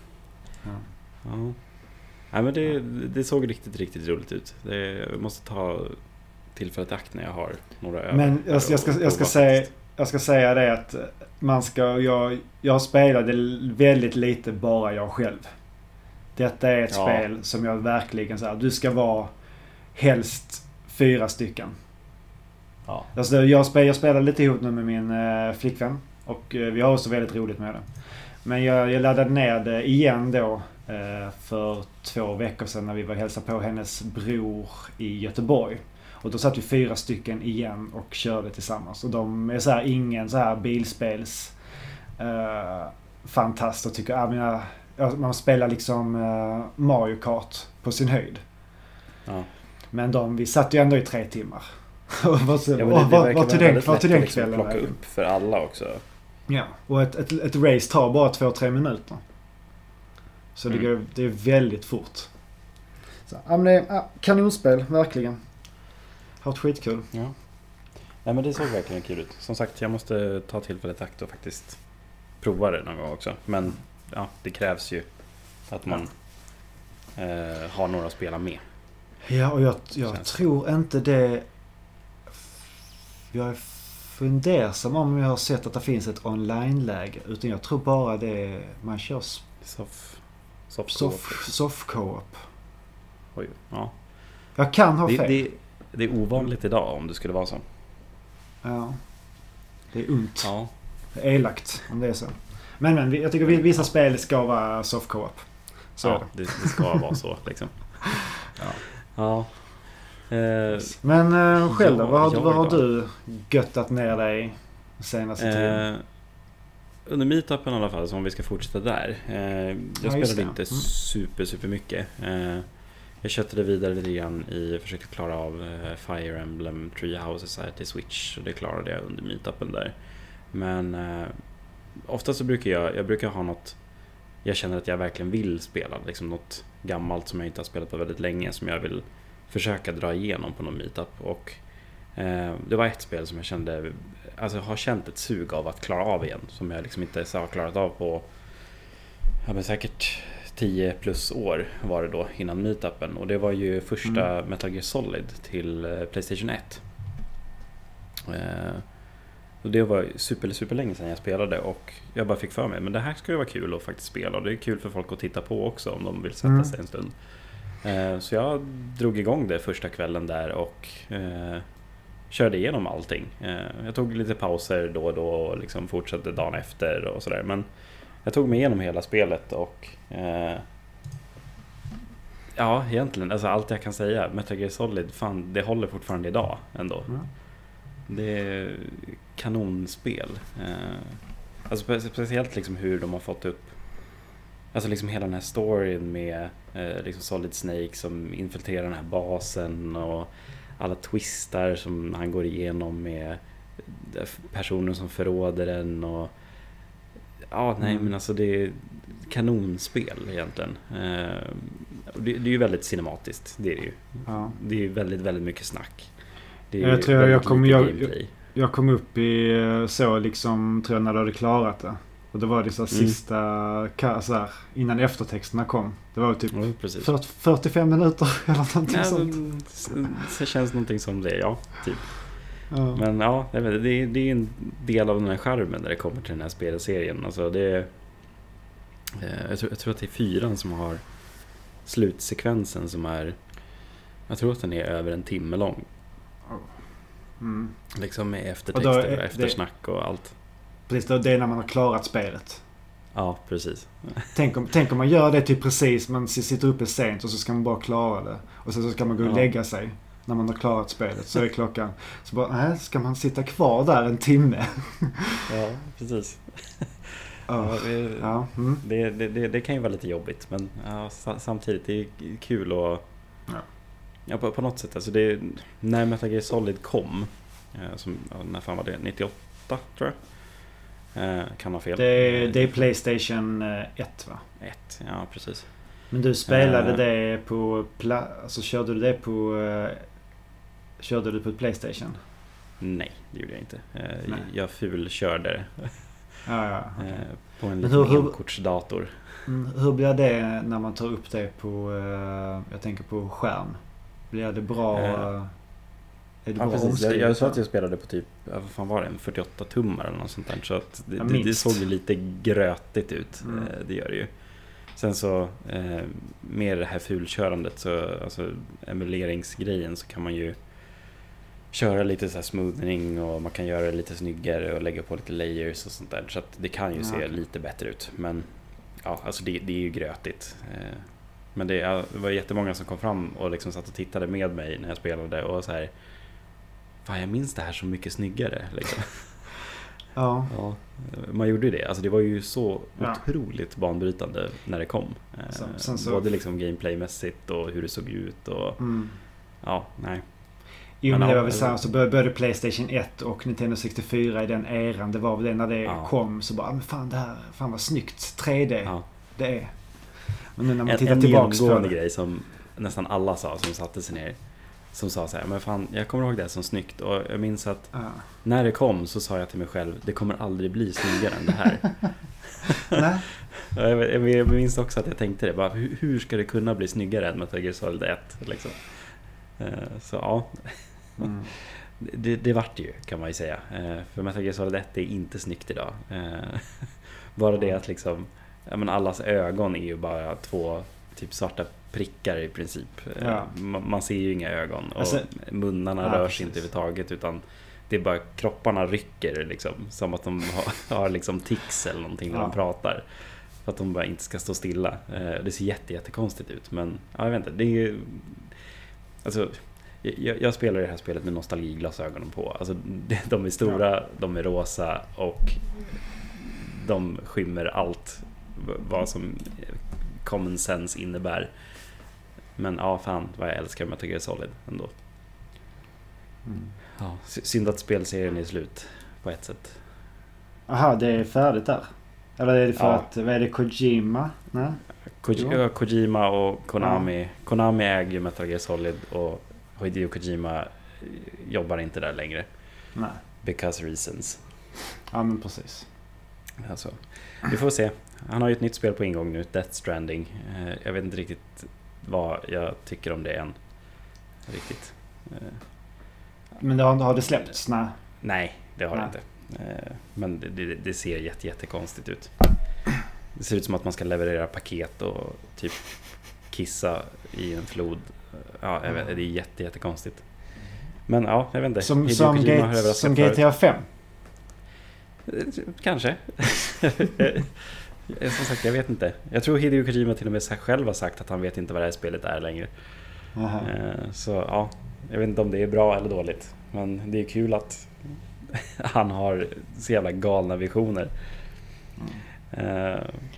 Ja. Ja. Nej, men det, det såg riktigt, riktigt roligt ut. Det, jag måste ta tillfället i akt när jag har några över. Men jag, jag, ska, jag, ska säga, jag ska säga det att man ska, jag, jag spelade väldigt lite bara jag själv. Detta är ett Ja. spel som jag verkligen så här, du ska vara helst fyra stycken. Ja. Alltså jag, spel, jag spelar lite ihop nu med min eh, flickvän. Och eh, vi har också väldigt roligt med det. Men jag, jag laddade ner det igen då eh, för två veckor sedan när vi var och hälsade på hennes bror i Göteborg. Och då satt vi fyra stycken igen och körde tillsammans. Och de är så här ingen så här bilspels eh, fantast och tycker, jag menar, ja, man spelar liksom eh, Mario Kart på sin höjd. Ja. Men de, vi satt ju ändå i tre timmar. Vad, Ja, och det, det tog vara den, tog att den liksom kvällen plocka vägen? upp för alla också. Ja, och ett, ett, ett race tar bara två, tre minuter. Så det, Mm. går, det är väldigt fort. Så, ja, men det är ja, kanonspel, verkligen. Haft skitkul. Ja. Nej men det såg verkligen kul ut. Som sagt, jag måste ta tillfället i akt och faktiskt prova det någon gång också. Men ja, det krävs ju att man eh, har några att spela med. Ja, och jag, jag tror inte det... Jag är fundersam om jag har sett att det finns ett online-läge. Utan jag tror bara det är, man kör Soft, soft, soft, soft co-op. Oj, ja. Jag kan ha fel. det, det är ovanligt idag om det skulle vara så. Ja. Det är ont. Ja, Det är elakt om det är så. Men, men jag tycker vi- vissa spel ska vara soft co-op. Så ja det, det ska vara så liksom. Ja. Ja. Eh, Men eh, själv då? Ja, Vad, har- vad har du göttat ner dig senaste tiden? Eh, under meetupen i alla fall, så om vi ska fortsätta där. Eh, jag Ja, spelade det. inte Mm. super, super mycket. Jag köttade vidare lite grann i försökte klara av eh, Fire Emblem Treehouse Society Switch. Och det klarade jag under meetupen där. Men eh, ofta så brukar jag, jag brukar ha något jag känner att jag verkligen vill spela. Liksom något gammalt som jag inte har spelat på väldigt länge som jag vill försöka dra igenom på någon meetup. Och eh, det var ett spel som jag kände, alltså har känt ett sug av att klara av igen. Som jag liksom inte så har klarat av på, ja men säkert 10 plus år var det då innan meetupen. Och det var ju första Metal Gear Solid till eh, Playstation 1. Eh, och det var super, super länge sedan jag spelade och jag bara fick för mig men det här skulle vara kul att faktiskt spela och det är kul för folk att titta på också om de vill sätta Mm. sig en stund. Eh, Så jag drog igång det första kvällen där och körde igenom allting. Jag tog lite pauser då och då och liksom fortsatte dagen efter och sådär men jag tog mig igenom hela spelet och eh, Ja, egentligen. Alltså allt jag kan säga. Metal Gear Solid, fan, det håller fortfarande idag ändå. Mm. Det är kanonspel. Eh, Alltså spe- speciellt liksom hur de har fått upp Alltså liksom hela den här storyn med eh, liksom Solid Snake som infiltrerar den här basen och alla twistar som han går igenom med personer som förråder en och Ja, nej Mm. men alltså det är kanonspel egentligen. Eh, det, det är ju väldigt cinematiskt, det är det ju. Ja. Det är ju väldigt, väldigt mycket snack. Det Jag tror jag lite jag- gameplay. Jag kom upp i eh, så liksom, tror jag, när du hade klarat det. Och det var det så här Mm. sista, så här, innan eftertexterna kom. Det var typ precis. 40, 45 minuter eller någonting Ja, sånt. s- det känns någonting som det, ja. Typ. Ja. Men ja, det, är, det är en del av den här charmen när det kommer till den här spelserien. Alltså det är, eh, jag, tror, jag tror att det är fyran som har slutsekvensen som är... Jag tror att den är över en timme lång. Mm. Liksom med Och eftertexter och, är det- eftersnack och allt. Precis, det är när man har klarat spelet. Ja, precis. Tänk om, tänk om man gör det typ precis, man sitter uppe sent och så ska man bara klara det. Och sen så ska man gå och Ja. lägga sig. När man har klarat spelet. Så är klockan. Så bara, nej, ska man sitta kvar där en timme? Ja, precis. Ja. Det, Ja. Mm. det, det, det, kan ju vara lite jobbigt men ja, sa- samtidigt det är kul och Ja. ja, på, på något sätt. Alltså det, när Metal Gear Solid kom, eh, som, när fan var det? 98 tror jag. Eh, kan ha fel. Det, är- är Playstation eh, 1 va? Ett, ja precis. Men du spelade Eh. det på... Alltså körde du det på... körde du på ett Playstation? Nej, det gjorde jag inte. Eh, Nej. jag fulkörde Ja, ja. eh, på en liten hur- enkortsdator. Mm, hur blir det när man tar upp det på... eh, jag tänker på skärm. Blir det bra... Eh. är det Ja, precis. Jag, jag sa att jag spelade på typ, vad fan var det, en 48 tummar eller något sånt där. Så att det, det, det såg ju lite grötigt ut. Mm. Det gör det ju. Sen så med det här fulkörandet, så, alltså emuleringsgrejen, så kan man ju köra lite så här smoothing och man kan göra det lite snyggare och lägga på lite layers och sånt där. Så det kan ju Ja, se lite bättre ut. Men ja, alltså det, det är ju grötigt. Eh, Men det, det var jättemånga som kom fram och liksom satt och tittade med mig när jag spelade och så här Fan jag minns det här så mycket snyggare liksom. Ja. ja, Man gjorde ju det, alltså det var ju så Ja. otroligt banbrytande när det kom. Eh, Sen- sen så- Både liksom gameplaymässigt och hur det såg ut och Mm. ja, nej. Jo Men det var väl så eller- så bör- började Playstation 1 och Nintendo 64 i den eran. Det var väl det när det Ja. kom så bara, men fan det här, fan vad snyggt. 3D, Ja. det är. Men nu när man En, tittar tillbaks på det. grej som nästan alla sa som satte sig ner. Som sa så här, men fan jag kommer ihåg det som snyggt och jag minns att Ja. när det kom så sa jag till mig själv, det kommer aldrig bli snyggare än det här. Nej. Jag minns också att jag tänkte det, bara, hur, hur ska det kunna bli snyggare än Metal Gear Solid 1? Liksom. Eh, Så ja, Mm. det, det vart ju kan man ju säga. Eh, För Metal Gear Solid 1 är inte snyggt idag. Eh, Bara det att liksom, men allas ögon är ju bara två typ svarta prickar i princip. Ja. Man, ser ju inga ögon och Alltså- munnarna Ja, rörs precis. inte överhuvudtaget utan det är bara kropparna rycker liksom. Som att de har, har liksom tics eller någonting när Ja. de pratar. För att de bara inte ska stå stilla. Det ser jätte, jättekonstigt ut men ja, jag vet inte. Det är ju... Alltså, jag, jag spelar det här spelet med nostalgiglasögonen på. Alltså, de- de är stora, de är rosa och de skymmer allt vad som common sense innebär. Men ja, fan vad jag älskar Metal Gear Solid ändå. Mm. Ja, sy- synd att spelserien är slut på ett sätt. Aha, det är färdigt där? Eller är det för Ja. att, vad är det, Kojima? Nej? Ko- Jo. ja, Kojima och Konami. Konami äger ju Metal Gear Solid och Hideo Kojima eh, jobbar inte där längre. Nej. Because reasons. Ja men precis. Alltså, vi får se. Han har ju ett nytt spel på ingång nu, Death Stranding. Eh, Jag vet inte riktigt vad jag tycker om det än. Riktigt. Eh, Men det har, har det släppts? Nej. Nej, det har det Nej. inte. Eh, Men det, det, det ser jätte, jättekonstigt ut. Det ser ut som att man ska leverera paket och typ kissa i en flod. Ja, jag vet, det är jätte, jättekonstigt. Men ja, jag vet inte. Som, Hideo som, Kojima Gate, som. GTA 5? Eh, Kanske. Som sagt, jag vet inte. Jag tror Hideo Kojima till och med själv har sagt att han vet inte vad det här spelet är längre. Aha. Eh, Så ja, jag vet inte om det är bra eller dåligt. Men det är kul att han har så jävla galna visioner. Eh,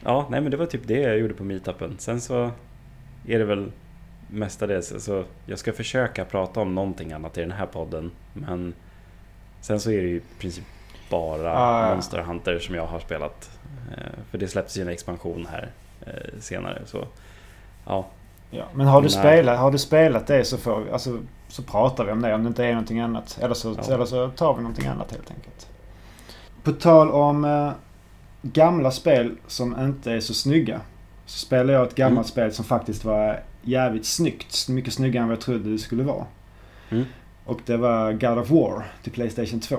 Ja, nej men det var typ det jag gjorde på meetupen. Sen så är det väl mestadels, alltså, jag ska försöka prata om någonting annat i den här podden. Men sen så är det ju i princip bara Ah. Monster Hunter som jag har spelat. Eh, för det släpptes ju en expansion här eh, senare. Så ja, Ja, men har du, Nej. spelat, har du spelat det så, får alltså, så pratar vi om det om det inte är någonting annat. Eller så, Ja. eller så tar vi någonting annat helt enkelt. På tal om eh, gamla spel som inte är så snygga. Så spelade jag ett gammalt Mm. spel som faktiskt var jävligt snyggt. Mycket snyggare än vad jag trodde det skulle vara. Mm. Och det var God of War till Playstation 2.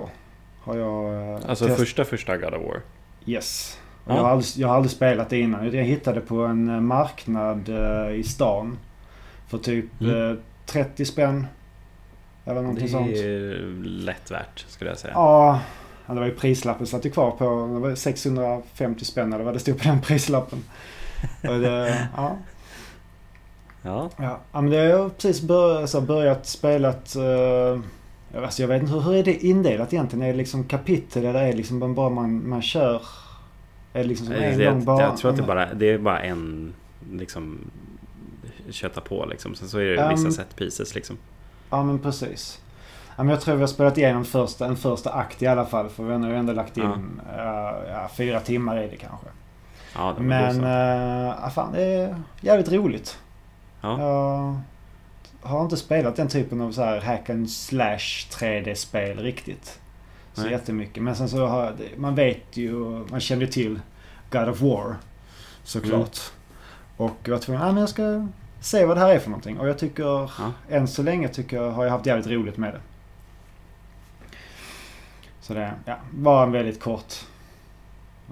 Har jag... eh, alltså test- första första God of War. Yes. Ja. Jag, har aldrig, jag har aldrig spelat det innan. Jag hittade på en eh, marknad eh, i stan. För typ Mm. eh, 30 spänn. Eller någonting Det sånt. är lätt värt skulle jag säga. Ja, det var ju prislappen satt ju kvar på det var 650 spänn eller vad det stod på den prislappen. Det, ja, Ja, ja. men det har precis börjat, så börjat spelat. Uh, alltså jag vet inte, hur, hur är det indelat egentligen? Är det liksom kapitel eller är det liksom bara man, man kör? Är det liksom som en jag, lång bana? jag tror att det, bara, det är bara en liksom kötta på liksom. Sen så är det vissa Um, set pieces liksom. Ja men precis. Men jag tror vi har spelat igenom första, en första akt i alla fall. För vi har nu ändå lagt in ja. ja, fyra timmar i det kanske. Ja, det Men ja, fan, det är jävligt roligt. ja. Jag har inte spelat den typen av så här hack and slash 3D-spel riktigt. Så Nej. jättemycket. Men sen så har man vet ju, man känner ju till God of War. Såklart. Mm. Och jag var tvungen, ja men jag ska se vad det här är för någonting. Och jag tycker, Ja. än så länge tycker jag, har jag haft jävligt roligt med det. Så det, ja, var en väldigt kort.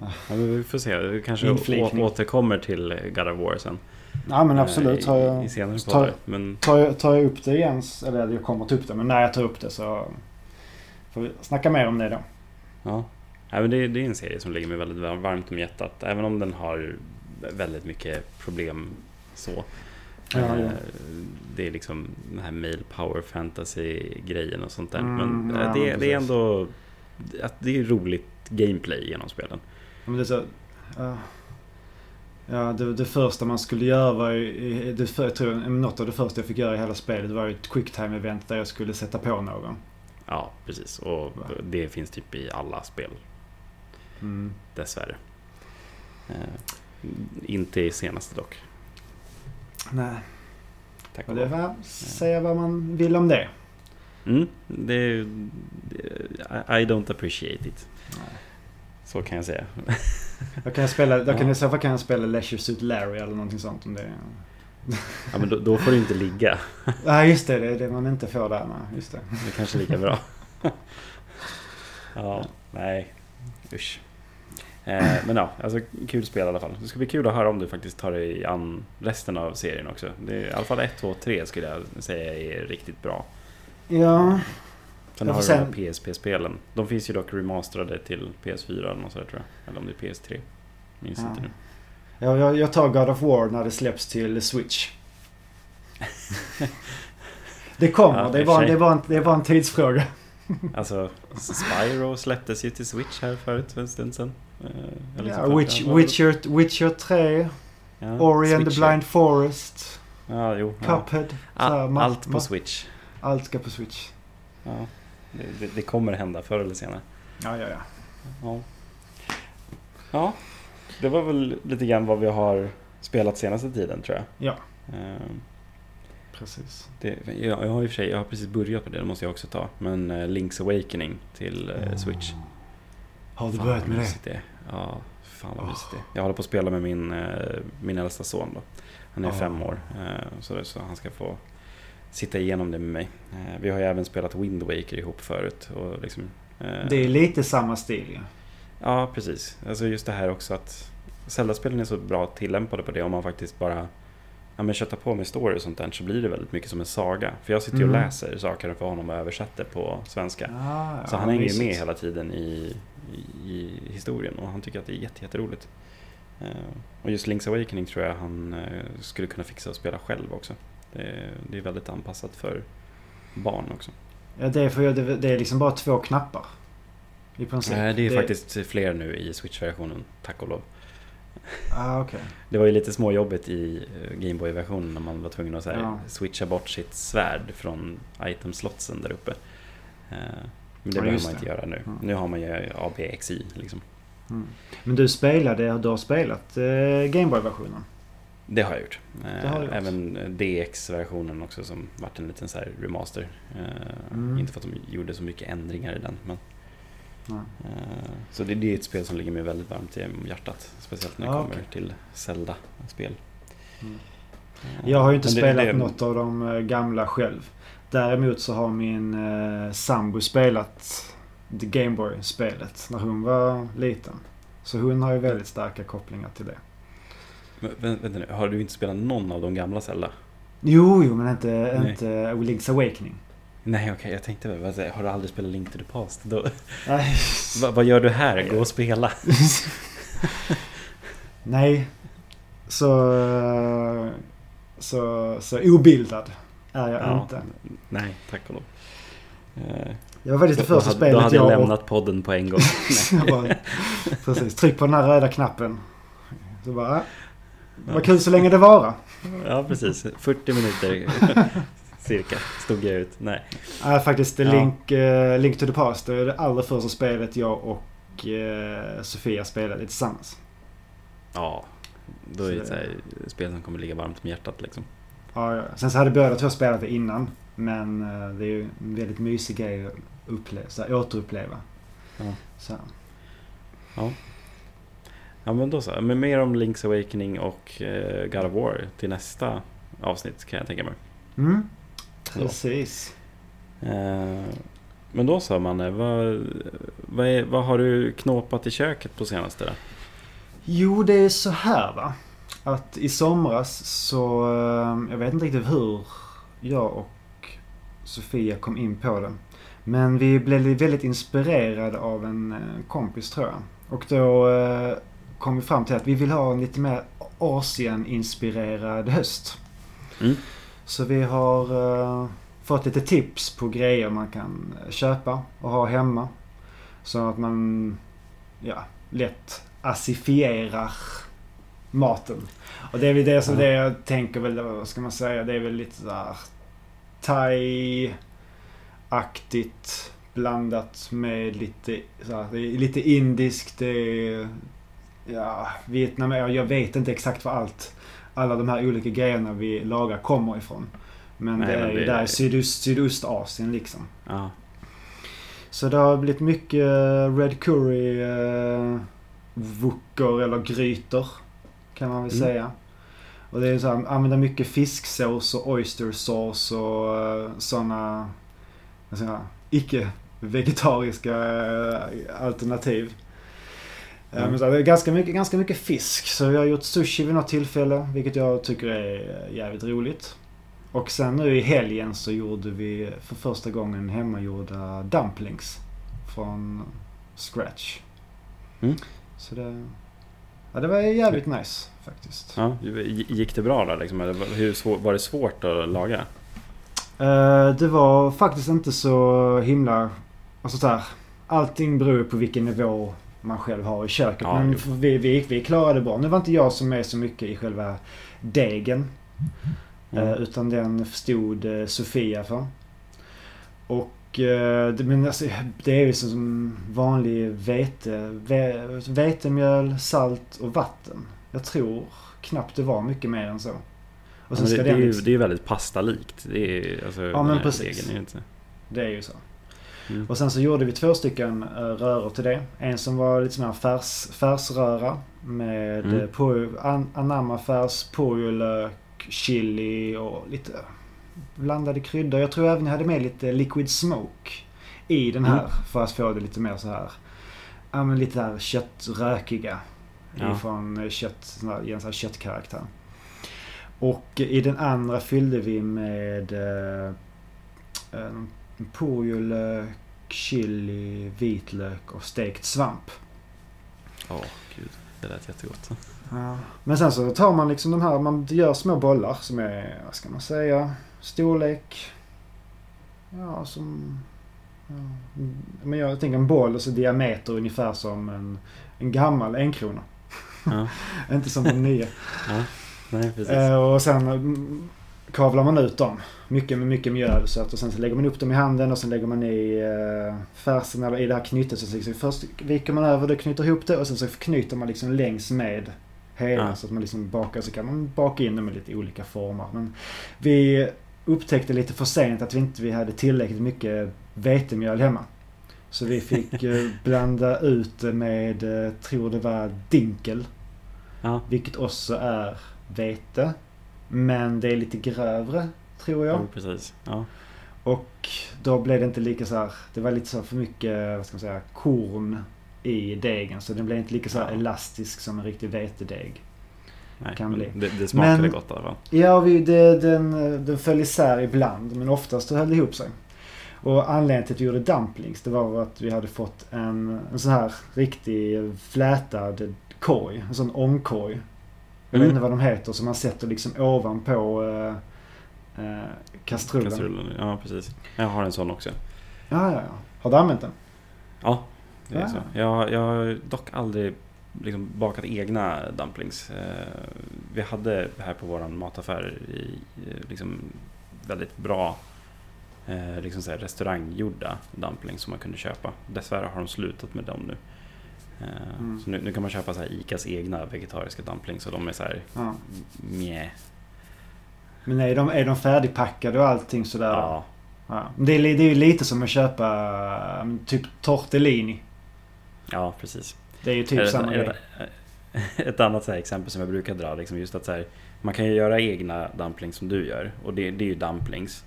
ja, vi får se. Vi kanske Inflikning. återkommer till God of War sen. Ja men absolut. Eh, Har I, jag, I senare tar-. Men tar, jag, tar jag upp det igen, eller jag kommer ta upp det, men när jag tar upp det så får vi snacka mer om det då. Ja, ja men det, det är en serie som ligger mig väldigt var- varmt om hjärtat. Även om den har väldigt mycket problem så. Ja, Eh, ja. Det är liksom den här mail power fantasy grejen och sånt där. Mm, men ja, eh, det, det är ändå att det är roligt gameplay genom spelen. Ja, Men det är så, ja. ja, det, det första man skulle göra var ju, det, för, jag tror, något av det första jag fick göra i hela spelet var ju ett quicktime-event där jag skulle sätta på någon. Ja, precis. Och det finns typ i alla spel, Mm. dessvärre. Eh, inte i senaste dock. Nej, Tack och och det lov. var, säga vad man vill om det. Mm, det, I don't appreciate it. Så kan jag säga. Jag kan spela, jag kan, Ja. I så fall kan jag spela Leisure Suit Larry eller någonting sånt om det Ja, men då, då får du inte ligga. Ja just det, det är det man inte får där. Nej, just det. Det är kanske är lika bra. Ja, nej. Usch. Eh, men ja, alltså kul spel i alla fall. Det ska bli kul att höra om du faktiskt tar dig an resten av serien också. Det är, I alla fall 1, 2, 3 skulle jag säga är riktigt bra. Ja, Sen har du sen- här PSP-spelen. De finns ju dock remasterade till PS4 eller något sådär tror jag. Eller om det är PS3. Minns Ja. inte nu. jag, jag, jag tar God of War när det släpps till Switch. Det kommer, Ja, det, var, det, var en, det var en tidsfråga. Alltså, Spyro släpptes ju till Switch här förut för en stund sedan. Eh, eller liksom Ja, Witch, ja, Witcher, Witcher 3, ja, Ori and the. Blind Forest, Ja, jo. Ja. Cuphead. här, All, allt på Switch. Allt ska på Switch. Ja, det, det, kommer hända förr eller senare. Ja, ja, ja. Ja. ja, det var väl lite grann vad vi har spelat senaste tiden tror jag. Ja. Ehm, Precis. Det, jag, jag har i och för sig, jag har precis börjat på det, det måste jag också ta. Men eh, Link's Awakening till eh, Switch. Har du Fan, börjat med det? det. Ja, fan vad Åh. mysigt det. Jag håller på att spela med min, eh, min äldsta son då. Han är Åh. fem år. Eh, så, så han ska få sitta igenom det med mig. Eh, vi har ju även spelat Wind Waker ihop förut. Och liksom, eh, Det är lite samma stil ja. Ja, precis. Alltså just det här också att Zelda-spelen är så bra tillämpade på det om man faktiskt bara ja, men köttar på med story och sånt där så blir det väldigt mycket som en saga. För jag sitter ju och Mm. läser saker för honom och översätter på svenska. Ah, Så ja, han hänger ju med hela tiden i, i, i historien och han tycker att det är jätte, jätteroligt. Eh, och just Link's Awakening tror jag han eh, skulle kunna fixa att spela själv också. Det, är- det är väldigt anpassat för barn också. Ja, det är, för, det, det är liksom bara två knappar. I princip. Nej, det är faktiskt fler nu i Switch-versionen, tack och lov. Ah, okej. Det var ju lite småjobbigt i eh, Gameboy-versionen när man var tvungen att så här, Ja. switcha bort sitt svärd från itemslotsen där uppe. Eh, Men det Ja, behöver man inte det. göra nu. Mm. Nu har man ju ABXI liksom. Mm. Men du spelade, du har spelat eh, Gameboy-versionen? Det har jag gjort. Eh, har du gjort. Även DX-versionen också som vart en liten så här remaster. Eh, Mm. Inte för att de gjorde så mycket ändringar i den. Men, eh, så det, det är ett spel som ligger mig väldigt varmt i hjärtat. Speciellt när det Ah, kommer okej. till Zelda-spel. Mm. Eh, Jag har ju inte det- spelat det- något av de eh, gamla själv. Däremot så har min eh, sambo spelat The Gameboy-spelet när hon var liten. Så hon har ju väldigt starka kopplingar till det. Men, vä- vänta nu, har du inte spelat någon av de gamla Zelda? Jo, jo, men inte, Nej. inte Link's Awakening. Nej okej, jag tänkte väl, säger- har du aldrig spelat Link to the Past? Då, vad, vad gör du här? Gå och spela. Nej. Så, så, så obildad är jag Ja. inte. Nej, tack och lov. Eh, Jag var faktiskt det första spelet då hade jag jag lämnat podden på en gång. Jag bara, precis, tryck på den här röda knappen. Så bara, vad kul så länge det vara. ja, precis. 40 minuter cirka stod jag ut. Nej. Nej, faktiskt Ja. Link, eh, Link to the Past. Det är det allra första spelet jag och eh, Sofia spelade tillsammans. Ja, då är Så det ett så här spel som kommer ligga varmt om hjärtat liksom. Ja, ja. Sen så hade båda två spelat det innan. Men eh, det är ju en väldigt mysig grej att uppleva, så här, återuppleva. Ja. Så. Ja men då så. Men mer om Link's Awakening och eh, God of War till nästa avsnitt kan jag tänka mig. Mm, Ja. precis. Eh, men då så Manne, vad, vad, är, vad har du knåpat i köket på senaste då? Jo, det är så här va. Att i somras så, eh, jag vet inte riktigt hur jag och Sofia kom in på det. Men vi blev väldigt inspirerade av en kompis tror jag. Och då kom vi fram till att vi vill ha en lite mer Asien-inspirerad höst. Mm. Så vi har eh, fått lite tips på grejer man kan köpa och ha hemma. Så att man, ja, lätt assifierar maten. Och det är väl det som det jag tänker väl, vad ska man säga, det är väl lite sådär thai-aktigt blandat med lite, såhär, det är lite indiskt, det är, ja, Vietnam, jag vet inte exakt vad allt, alla de här olika grejerna vi lagar kommer ifrån. Men Nej, det är ju där i sydost, Sydostasien liksom. Ja, Så det har blivit mycket eh, Red Curry eh, wokor eller grytor. Kan man väl Mm. säga. Och det är så här, använda mycket fisksås och oystersås och uh, sådana icke vegetariska eh, alternativ. Mm. Men så det är ganska mycket, ganska mycket fisk. Så vi har gjort sushi vid något tillfälle, vilket jag tycker är jävligt roligt. Och sen nu i helgen så gjorde vi för första gången hemmagjorda dumplings. Från scratch. Mm. Så det, ja, det var jävligt nice faktiskt. ja. Gick det bra då liksom? Hur svår, var det svårt att laga? Eh, det var faktiskt inte så himla... Alltså så här, allting beror på vilken nivå man själv har i köket. Ja, men jo. vi, vi, vi klarade det bra. Nu var inte jag som är så mycket i själva degen. Mm. Eh, utan den stod eh, Sofia för. Och eh, det, men alltså, det är ju som vanlig vete, ve, vetemjöl, salt och vatten. Jag tror knappt det var mycket mer än så. Och Ja, sen ska det, det, är den ju, liksom- det är ju väldigt pastalikt. Det är, alltså, Ja, men precis. är inte... Det är ju så. Mm. Och sen så gjorde vi två stycken uh, röror till det. En som var lite mer färs, färsröra med Mm. mm. på, an, anamafärs, purjolök, chili och lite blandade kryddor. Jag tror även jag hade med lite liquid smoke i den här Mm. för att få det lite mer så här Ja men lite här köttrökiga. Ja. Ifrån eh, kött, sån här, i en sån här köttkaraktär. Och i den andra fyllde vi med eh, purjolök, chili, vitlök och stekt svamp. Åh, gud. Det lät jättegott. Ja. Men sen så tar man liksom de här, man gör små bollar som är, vad ska man säga, storlek. Ja, som... Ja, men jag tänker en boll och så diameter ungefär som en, en gammal enkrona. Ja. Inte som de nya. Ja. Nej, precis. Eh, och sen mm, kavlar man ut dem. Mycket med mycket mjöl och sött. Och sen så lägger man upp dem i handen och sen lägger man i eh, färsen eller i det här knyttet. Så liksom först viker man över det, knyter ihop det och sen så knyter man liksom längs med hela. Ja. Så att man liksom bakar. Så kan man baka in dem i lite olika former. Men vi upptäckte lite för sent att vi inte vi hade tillräckligt mycket vetemjöl hemma. Så vi fick eh, blanda ut det med, eh, tror det var dinkel. Ja. Vilket också är vete. Men det är lite grövre, tror jag. Jo, precis. Ja. Och då blev det inte lika så här, det var lite så för mycket, vad ska man säga, korn i degen. Så den blev inte lika så Ja. elastisk som en riktig vetedeg. Nej, Kan bli. Det, det smakade Men- gott i alla fall. Ja, vi, det, den, den föll isär ibland, men oftast höll det ihop sig. Och anledningen till att vi gjorde dumplings, det var att vi hade fått en, en sån här riktig flätad korg. En sån ångkorg. Jag vet Mm. inte vad de heter, som man sätter liksom ovanpå eh, eh, kastrullen. Kastrullen. Ja, precis. Jag har en sån också. Ja, ja, ja. Har du använt den? Ja, det är Ja. så. Jag, jag har dock aldrig liksom bakat egna dumplings. Eh, Vi hade här på vår mataffär i, eh, liksom väldigt bra eh, liksom så här restauranggjorda dumplings som man kunde köpa. Dessvärre har de slutat med dem nu. Eh, Mm. Nu, nu kan man köpa så här Icas egna vegetariska dumplings och de är så här Ja. mjä. Men är de, är de färdigpackade och allting sådär? Ja, Ja. Det, är, det är ju lite som att köpa um, typ tortellini. ja, precis. Det är ju typ Ett- samma ett, grej. Ett annat så här exempel som jag brukar dra, liksom just att så här, man kan ju göra egna dumplings som du gör och det, det är ju dumplings.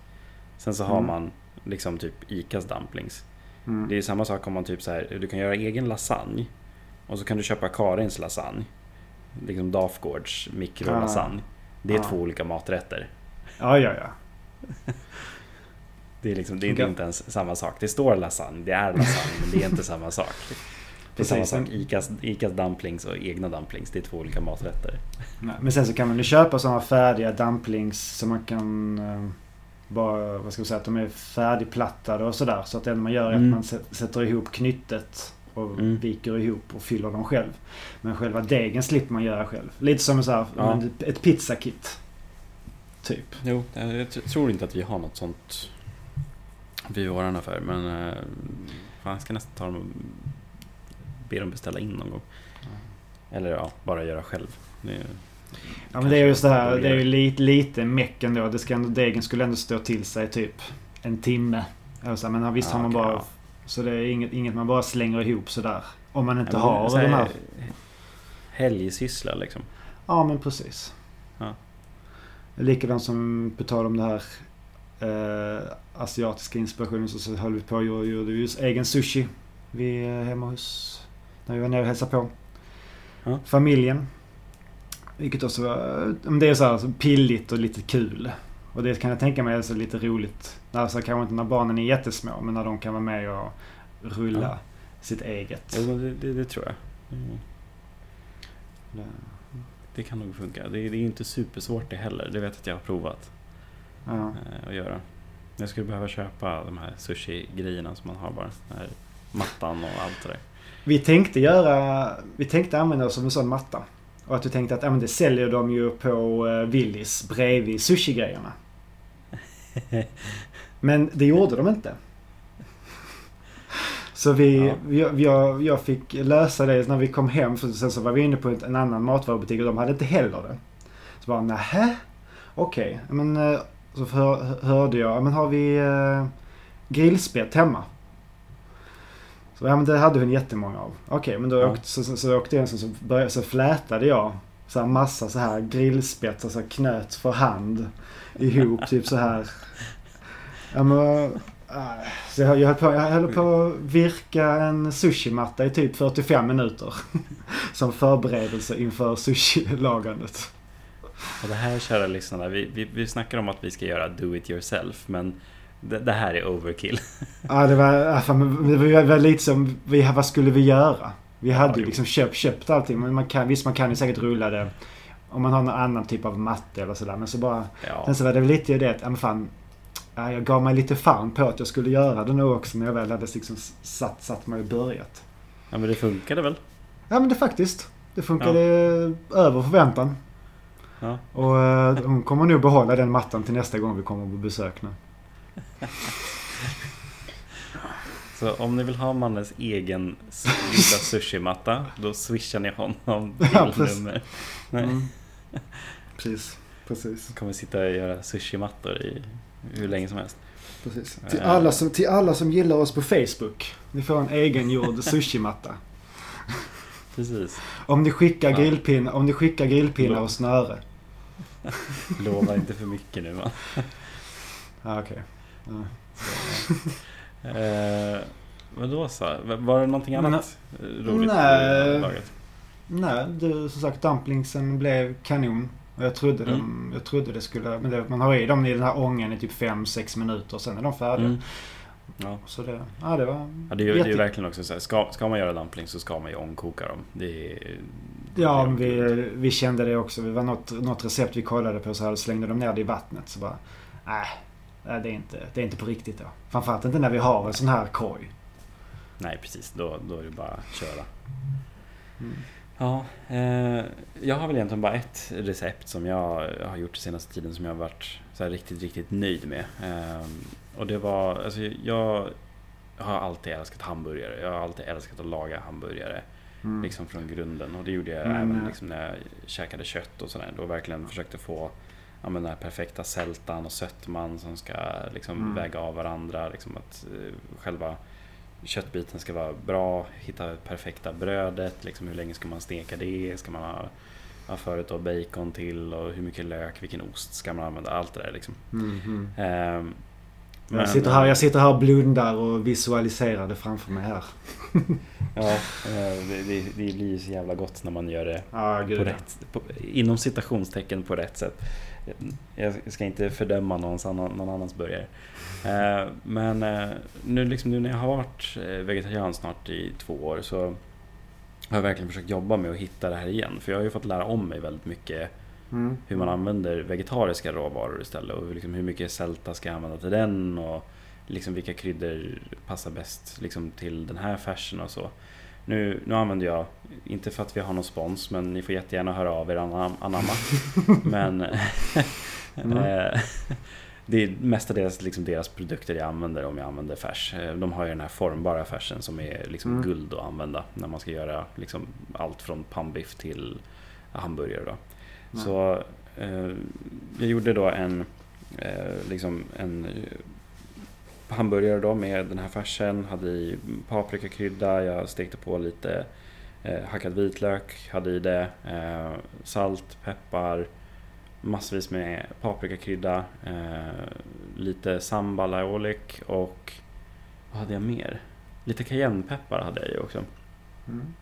Sen så har Mm. man liksom typ Icas dumplings. Mm. Det är samma sak om man typ så här, du kan göra egen lasagne och så kan du köpa Karins lasagne. Liksom Dafgårds mikrolasagne. Det är Ah. två olika maträtter. Ja, ja, ja. Det är, liksom, det är Okej. inte ens samma sak. Det står lasagne, det är lasagne, men det är inte samma sak. Det är samma sak. Icas, Icas dumplings och egna dumplings, det är två olika maträtter. Nej, Men sen så kan man ju köpa sådana färdiga dumplings som man kan eh, bara, vad ska man säga, att de är färdigplattade och sådär. Så att det enda man gör är Mm. att man sä- sätter ihop knyttet och Mm. viker ihop och fyller dem själv. Men själva degen slipper man göra själv. Lite som så här, Ja. ett pizzakit. Typ. Jo, jag jag tr- tror inte att vi har något sånt vid våran affär. Men eh, fan, jag ska nästan ta dem och be dem beställa in någon gång. Eller ja, bara göra själv. Det är, Ja men det är just det här, det är ju lite, lite meck ändå. Det ska ändå. Degen skulle ändå stå till sig typ en timme. Så, här, men visst Ja, har man okej, bara... ja. Så det är inget, inget man bara slänger ihop sådär. Om man inte Ja, men har så de här... Helgsyssla liksom. Ja men precis. Ja. Likadant som på tal om det här eh, asiatiska inspirationen så, så höll vi på och gjorde, just egen sushi. Vi är hemma hos... När vi var nere och hälsade på. Ja. Familjen. Vilket också var... Det är så här så pilligt och lite kul. Och det kan jag tänka mig är så lite roligt. Alltså kanske inte när barnen är jättesmå men när de kan vara med och rulla Ja. sitt eget. Ja, det, det, det tror jag. Mm. Det kan nog funka. Det, är- det är ju inte supersvårt det heller. Det vet jag att jag har provat Ja. eh, att göra. Jag skulle behöva köpa de här sushi-grejerna som man har bara. Den här mattan och allt det där. Vi tänkte göra, vi tänkte använda oss av en sån matta. Och att vi tänkte att ja, men det säljer de ju på uh, Willys bredvid sushi-grejerna. Men det gjorde de inte. Så vi, Ja. jag, jag, jag fick lösa det när vi kom hem. För sen så var vi inne på en annan matvarubutik och de hade inte heller det. Så bara nähä? Okej. Men eh, så hör, hörde jag, men har vi uh, grillspett hemma? Så ja men det hade hon jättemånga av. Okej men då Ja. åkte, så, så, så åkte jag så, så, började, så flätade jag så här massa så här grillspett och så här knöt för hand ihop typ så här. Ja men, äh, så jag, jag, höll på, jag höll på att virka en sushimatta i typ 45 minuter. Som förberedelse inför sushi-lagandet. Och det här kära lyssnarna, vi, vi, vi snackar om att vi ska göra do it yourself, men det, det här är overkill. Ja det var, ja, det var, lite som, vi, vad skulle vi göra? Vi hade ju jo. liksom köpt, köpt allting men man kan, visst man kan ju säkert rulla det om man har någon annan typ av matte eller sådär. Men så bara, Ja, sen så var det lite det att, ja men fan. Ja, jag gav mig lite fan på att jag skulle göra det nu också när jag väl hade liksom satt, satt mig och börjat. ja men det funkade väl? Ja men det faktiskt. Det funkade över förväntan. Ja. Och eh, hon kommer nog behålla den mattan till nästa gång vi kommer på besök nu. Så om ni vill ha Mannes egen lilla sushimatta, då swishar ni honom Ja, till precis. nummer. Nej. Mm. Precis, precis. kommer sitta och göra sushimattor i hur länge som helst. precis. Till, alla som, till alla som gillar oss på Facebook. Ni får en egengjord sushimatta. Precis. Om ni skickar, Ja. grillpinnar, om ni skickar grillpinnar och snöre. Lova inte för mycket nu va. Ja, okej. Ja. Eh, då så? Var det någonting Men- annat roligt Nej. i laget? Nej, det, som sagt dumplingsen blev kanon. Och jag trodde, Mm. de, jag trodde det skulle... Men det, man har i dem i den här ången i typ 5-6 minuter. Sen är de färdiga. Mm. Ja. Så det, ja, det var Ja, det, är, ju- det är jätte- verkligen också så här, ska, ska man göra dumplings så ska man ju ångkoka dem. Det är, Ja, det är vi, vi kände det också. Det var något, något recept vi kollade på så här slängde de ner det i vattnet. Så bara, nej, det är inte, det är inte på riktigt då. Framförallt inte när vi har en sån här korg. Nej, precis. Då, då är det bara att köra. Mm. Ja, eh, jag har väl egentligen bara ett recept som jag har gjort senaste tiden som jag har varit så riktigt, riktigt nöjd med. Eh, och det var, alltså jag har alltid älskat hamburgare. Jag har alltid älskat att laga hamburgare. Mm. Liksom från grunden. Och det gjorde jag Mm. även liksom när jag käkade kött och sådär. Då verkligen försökte få ja, men den här perfekta sältan och sötman som ska liksom Mm. väga av varandra. Liksom att eh, själva köttbiten ska vara bra, hitta perfekta brödet, liksom hur länge ska man steka det, ska man ha, ha förut då bacon till och hur mycket lök, vilken ost ska man använda, allt det där liksom. Mm, mm. Ehm, men- Jag, sitter här, jag sitter här och blundar och visualiserar det framför mig här. Ja, eh, det, det, det blir ju så jävla gott när man gör det Ja, på rätt, på, inom citationstecken på rätt sätt. Jag ska inte fördöma någons annan, någon annans burgare. Eh, men eh, nu, liksom, nu när jag har varit eh, vegetarian snart i två år så har jag verkligen försökt jobba med att hitta det här igen. För jag har ju fått lära om mig väldigt mycket Mm. hur man använder vegetariska råvaror istället och liksom hur mycket sälta ska jag använda till den och liksom vilka kryddor passar bäst liksom till den här färsen och så. Nu, nu använder jag, inte för att vi har någon spons, men ni får jättegärna höra av er anam- anamma. men Mm. eh, det är mestadels liksom deras produkter jag använder om jag använder färs. Eh, De har ju den här formbara färsen som är liksom Mm. guld att använda när man ska göra liksom allt från pannbiff till hamburgare. Då. Så eh, jag gjorde då en, eh, liksom en eh, hamburgare då med den här färsen, hade i paprikakrydda, jag stekte på lite eh, hackad vitlök, hade i det eh, salt, peppar, massvis med paprikakrydda, eh, lite sambal aiolic och vad hade jag mer? Lite cayennepeppar hade jag ju också. Mm.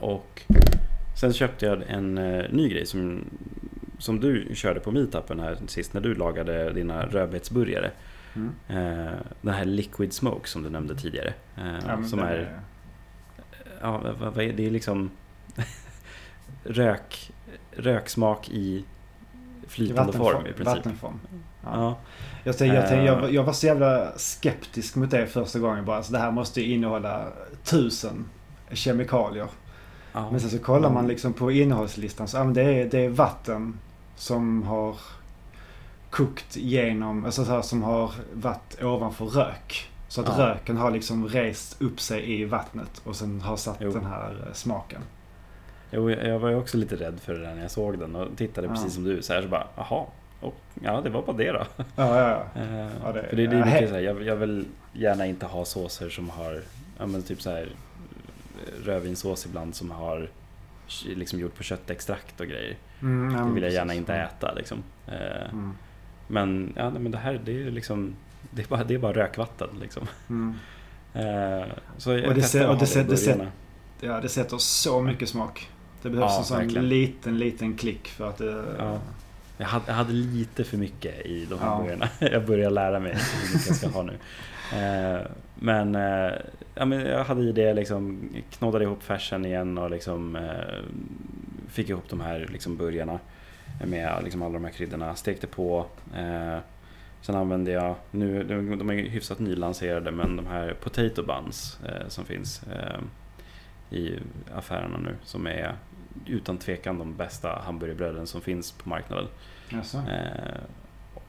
Och sen köpte jag en eh, ny grej som, som du körde på meetupen här sist när du lagade dina rödbetsburgare. Mm. Eh, den här liquid smoke som du nämnde tidigare. Eh, Ja, som den är, ja, vad, vad är det? Är liksom rök, röksmak i flytande form i princip. Vattenform. Ja. Ja. Jag, tänkte, jag, tänkte, jag, Eh. var- jag var så jävla skeptisk mot det första gången bara. Alltså, det här måste ju innehålla tusen kemikalier. Ja. Men sen så kollar man liksom på innehållslistan så ja, men det, är, det är vatten som har kokt genom, alltså så här, som har varit ovanför rök. Så att Ja. röken har liksom rest upp sig i vattnet och sen har satt Jo. den här eh, smaken. Jo, jag var ju också lite rädd för det där när jag såg den och tittade Ja. precis som du. Så här så bara, jaha. Och, ja, det var bara det då. Ja, ja, ja. Eh, Ja, det- för det, det är mycket så här, jag, jag vill gärna inte ha såser som har, ja men typ så här rödvinssås ibland som har liksom gjort på köttextrakt och grejer. Mm, Det vill jag gärna inte äta liksom. Eh, Mm. Men, ja, men det här det är liksom, det är bara, det är bara rökvatten liksom. Mm. Eh, så jag Och det ser- och det det ser- början. Ja, det sätter så mycket smak. Det behövs Ja, en sån verkligen. liten, liten klick för att det... Ja. Jag hade, jag hade lite för mycket i de här Ja. burgarna. Jag börjar lära mig hur mycket jag ska ha nu. Eh, Men, eh, ja, men jag hade i det liksom, knoddade ihop färsen igen och liksom eh, fick ihop de här liksom burgarna med liksom alla de här kryddorna. Stekte på. Sen använde jag, nu, de är hyfsat nylanserade, men de här potato buns eh, som finns eh, i affärerna nu som är utan tvekan de bästa hamburgerbröden som finns på marknaden. Jaså? Eh,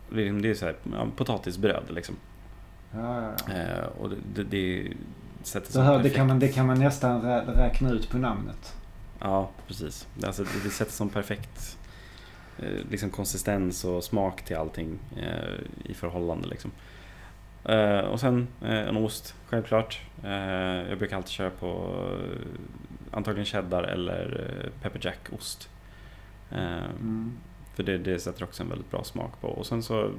det är- det är så här, ja, potatisbröd liksom. Ja, ja, ja. Eh, och det, det, det sätter här, det, kan man, det kan man nästan rä- räkna ut på namnet. Ja, precis. Alltså, det, det sätter som perfekt eh, liksom konsistens och smak till allting eh, i förhållande. Liksom. Eh, och sen en ost, självklart. Jag brukar alltid köra på antagligen cheddar eller pepper jack-ost. Eh, Mm. För det, det sätter också en väldigt bra smak på. Och sen så,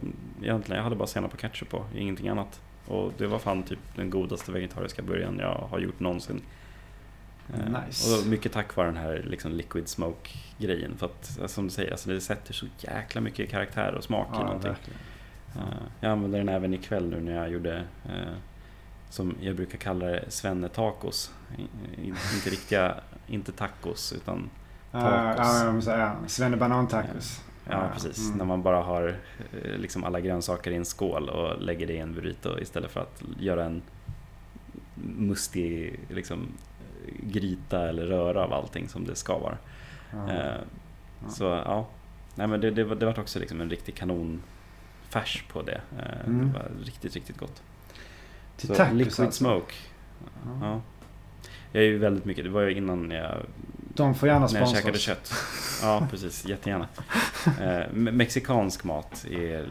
egentligen, jag hade bara senap och ketchup på, ingenting annat. Och det var fan typ den godaste vegetariska burgaren jag har gjort någonsin. Eh, Nice. Och mycket tack vare den här liksom liquid smoke grejen. För att eh, som du säger, alltså det sätter så jäkla mycket karaktär och smak i Ja, någonting. verkligen. Eh, Jag använde den även ikväll nu när jag gjorde som jag brukar kalla det svenne-tacos. I- i- Inte riktiga, inte tacos utan Ja, Tacos. ja, jag måste säga Svenne Banan-tacos. Ja, precis. Mm. När man bara har eh, liksom alla grönsaker i en skål och lägger det i en burrito istället för att göra en mustig liksom, gryta eller röra av allting som det ska vara. Ja. Eh, Ja. Så ja, Nej, men det, det, var, det var också liksom en riktig kanonfärs på det. Eh, Mm. Det var riktigt, riktigt gott. Till Så tacos liquid alltså. smoke. Ja. Ja. Jag är ju väldigt mycket, det var ju innan jag De får gärna när jag sponsra käkade oss. kött. Ja, precis. Jättegärna. Eh, me- mexikansk mat är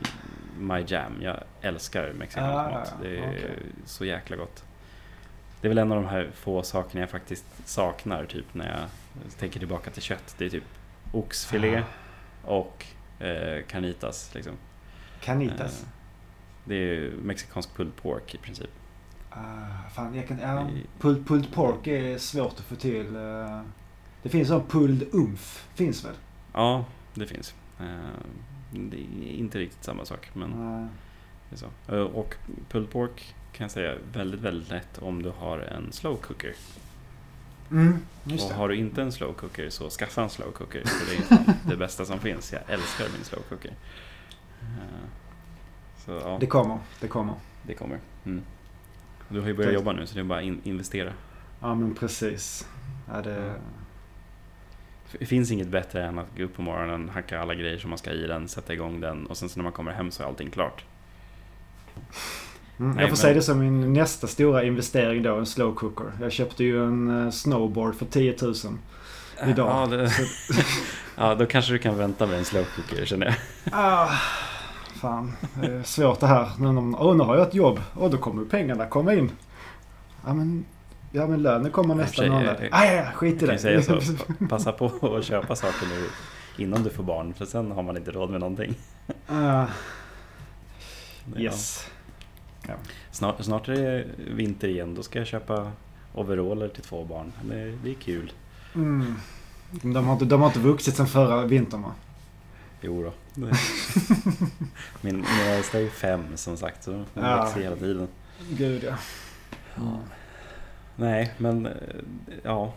my jam. Jag älskar mexikansk Ah, mat. Det är okej. så jäkla gott. Det är väl en av de här få sakerna jag faktiskt saknar typ när jag tänker tillbaka till kött. Det är typ oxfilé och eh, carnitas. Liksom. Canitas. Eh, det är mexikansk pulled pork i princip. Ah, fan, jag kan, ja, pulled, pulled pork är svårt att få till. eh. Det finns sån pulled umf. Finns väl? Ja, det finns. Eh, det är inte riktigt samma sak. Men. Det är så. Eh, Och pulled pork kan jag säga väldigt, väldigt lätt om du har en slow cooker. Mm, och har du inte en slow cooker så skaffa en slow cooker. För det är det bästa som finns. Jag älskar min slow cooker. Eh, Så ja, Det kommer. Det kommer. det kommer. Mm. Du har ju börjat jobba nu så det är bara in investera. Ja, men precis. Ja, det... Det finns inget bättre än att gå upp på morgonen, hacka alla grejer som man ska i den, sätta igång den och sen så när man kommer hem så är allting klart. Mm, Nej, jag får men- säga det som min nästa stora investering då, en slow cooker. Jag köpte ju en eh, snowboard för 10 000. Idag. Ja, det, ja, då kanske du kan vänta med en slow cooker känner jag. Ah, fan, det är svårt det här. Man- åh, nu har jag ett jobb. Och då kommer pengarna komma in. Ja men, ja, men lönen kommer Ja, i och nästa för sig, månad. jag- Ah, ja, ja, skit i det. säga så, pa- passa på att köpa saker nu innan du får barn för sen har man inte råd med någonting. Ja. yes. Snart, snart är det vinter igen, då ska jag köpa overaller till två barn. Det, det är kul. Mm. De, har inte, de har inte vuxit sen förra vintern va? Jo då. Min, min äldsta är fem som sagt, så hon Ja. växer hela tiden. Gud ja. Nej, men eh, ja,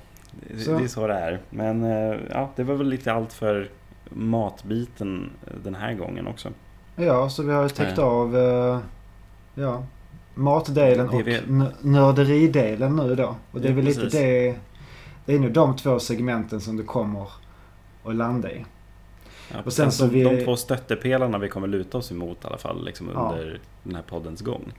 det, det är så det är. Men eh, ja, det var väl lite allt för matbiten den här gången också. Ja, så vi har ju täckt Ja. av eh, ja, matdelen Det och vi- nörderidelen nu då. Och det är Ja, väl lite precis. det. Det är nu de två segmenten som du kommer att landa i. Ja, Och sen så de, vi- de två stöttepelarna vi kommer luta oss emot i alla fall liksom under den här poddens gång.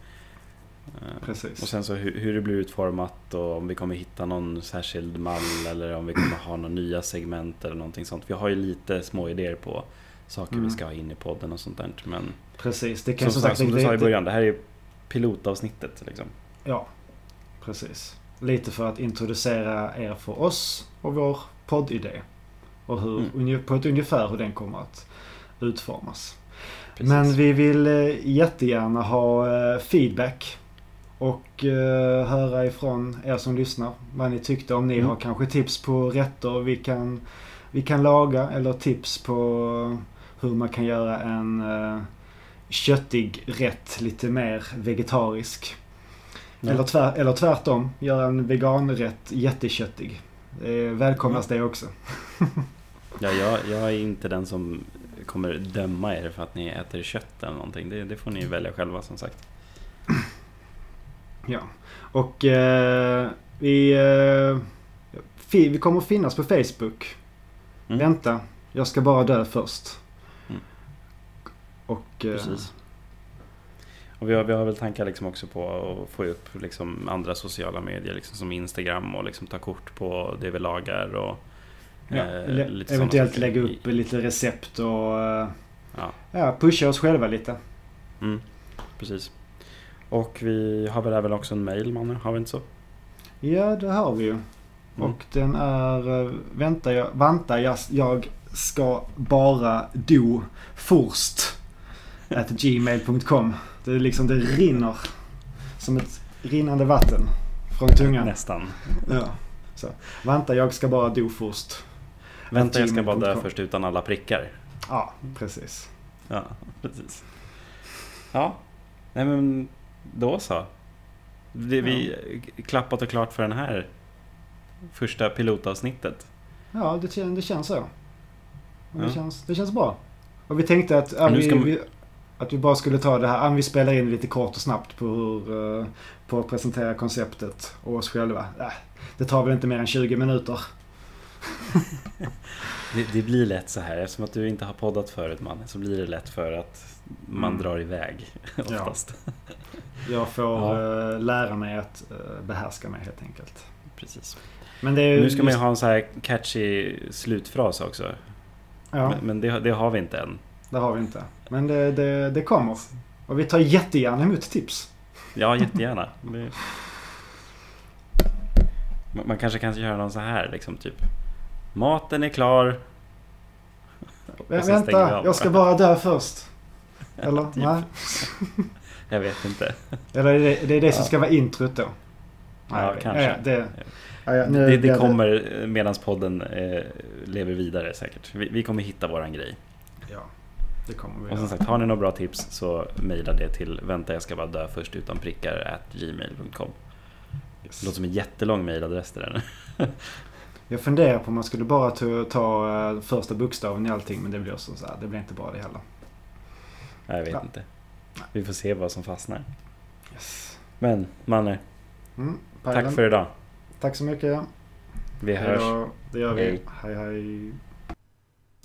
Eh, Precis. Och sen så hur, hur det blir utformat och om vi kommer hitta någon särskild mall eller om vi kommer ha några nya segment eller någonting sånt. Vi har ju lite små idéer på saker Mm. vi ska ha in i podden och sånt där. Men Precis. Det kan som, som sagt, som du sa i början, det här är pilotavsnittet liksom. Ja, precis. Lite för att introducera er för oss och vår poddidé. Och hur, Mm. på ett ungefär hur den kommer att utformas. Precis. Men vi vill eh, jättegärna ha eh, feedback. Och eh, höra ifrån er som lyssnar vad ni tyckte. Om ni Mm. har kanske tips på rätter vi kan, vi kan laga. Eller tips på hur man kan göra en eh, köttig rätt lite mer vegetarisk. Ja. Eller, tvär, eller tvärtom, göra en veganrätt jätteköttig. Det välkomnas det också. Ja, jag, jag är inte den som kommer döma er för att ni äter kött eller någonting. Det, det får ni välja själva som sagt. Ja. Och eh, vi, eh, vi kommer att finnas på Facebook. Mm. Vänta, jag ska bara dö först. Mm. Och... eh, Precis. Och vi har, vi har väl tankar liksom också på att få upp liksom andra sociala medier liksom som Instagram och liksom ta kort på det vi lagar och Ja, eh, lite eventuellt lägga upp lite recept och eh, Ja, ja, pusha oss själva lite. mm, precis. Och vi har väl även också en mail, mannen, har vi inte så? Ja, det har vi ju. Mm. Och den är... eh, Vänta, jag, vänta jag, jag ska bara do först. At gmail.com. Det är liksom, det rinner. Som ett rinnande vatten. Från tungan. Nästan. Ja. Så. Vänta, jag ska bara do först. Vänta, jag ska bara dö först utan alla prickar. Ja, precis. Ja, precis. Ja, nej men då så. Det vi klappat och klart för den här första pilotavsnittet. Ja, det, kän- det känns så. Och Det, Ja. känns, det känns bra. Och vi tänkte att, ja, Nu vi, man- vi, att vi bara skulle ta det här, ja, vi spelar in lite kort och snabbt på hur, eh, på att presentera konceptet och oss själva. Äh, det tar väl inte mer än 20 minuter. Det, det blir lätt så här, eftersom att du inte har poddat förut man, så blir det lätt för att man Mm. drar iväg oftast. Jag får Ja. eh, lära mig att eh, behärska mig helt enkelt. Precis. Men det är Nu ska man ju ha en så här catchy slutfras också. Ja, Men, det, det har vi inte än. det har vi inte. Men det, det, det kommer. Och vi tar jättegärna emot tips. Ja, jättegärna. Man, man kanske kan göra någon så här liksom typ. Maten är klar. Vänta, jag ska bara dö först. Eller? Typ. Nej. Jag vet inte. Eller är det, det är det som ska vara introt då? Ja, kanske. Ja, det, ja, nu Det, det kommer medan podden eh, lever vidare säkert. Vi, vi kommer hitta våran grej. Ja, det kommer vi Och som sagt, har ni några bra tips så mejla det till vänta jag ska bara dö först utan prickar at gmail.com. Det låter Yes. som en jättelång mejladress det där. Jag funderar på om man skulle bara ta, ta eh, första bokstaven i allting men det blir också så här, det blir inte bra det heller. Nej, Jag vet Ja. inte. Vi får se vad som fastnar. Yes. Men Manne, Mm, tack för idag. Tack så mycket. Vi hörs. då. Det gör vi. Hej. hej. hej.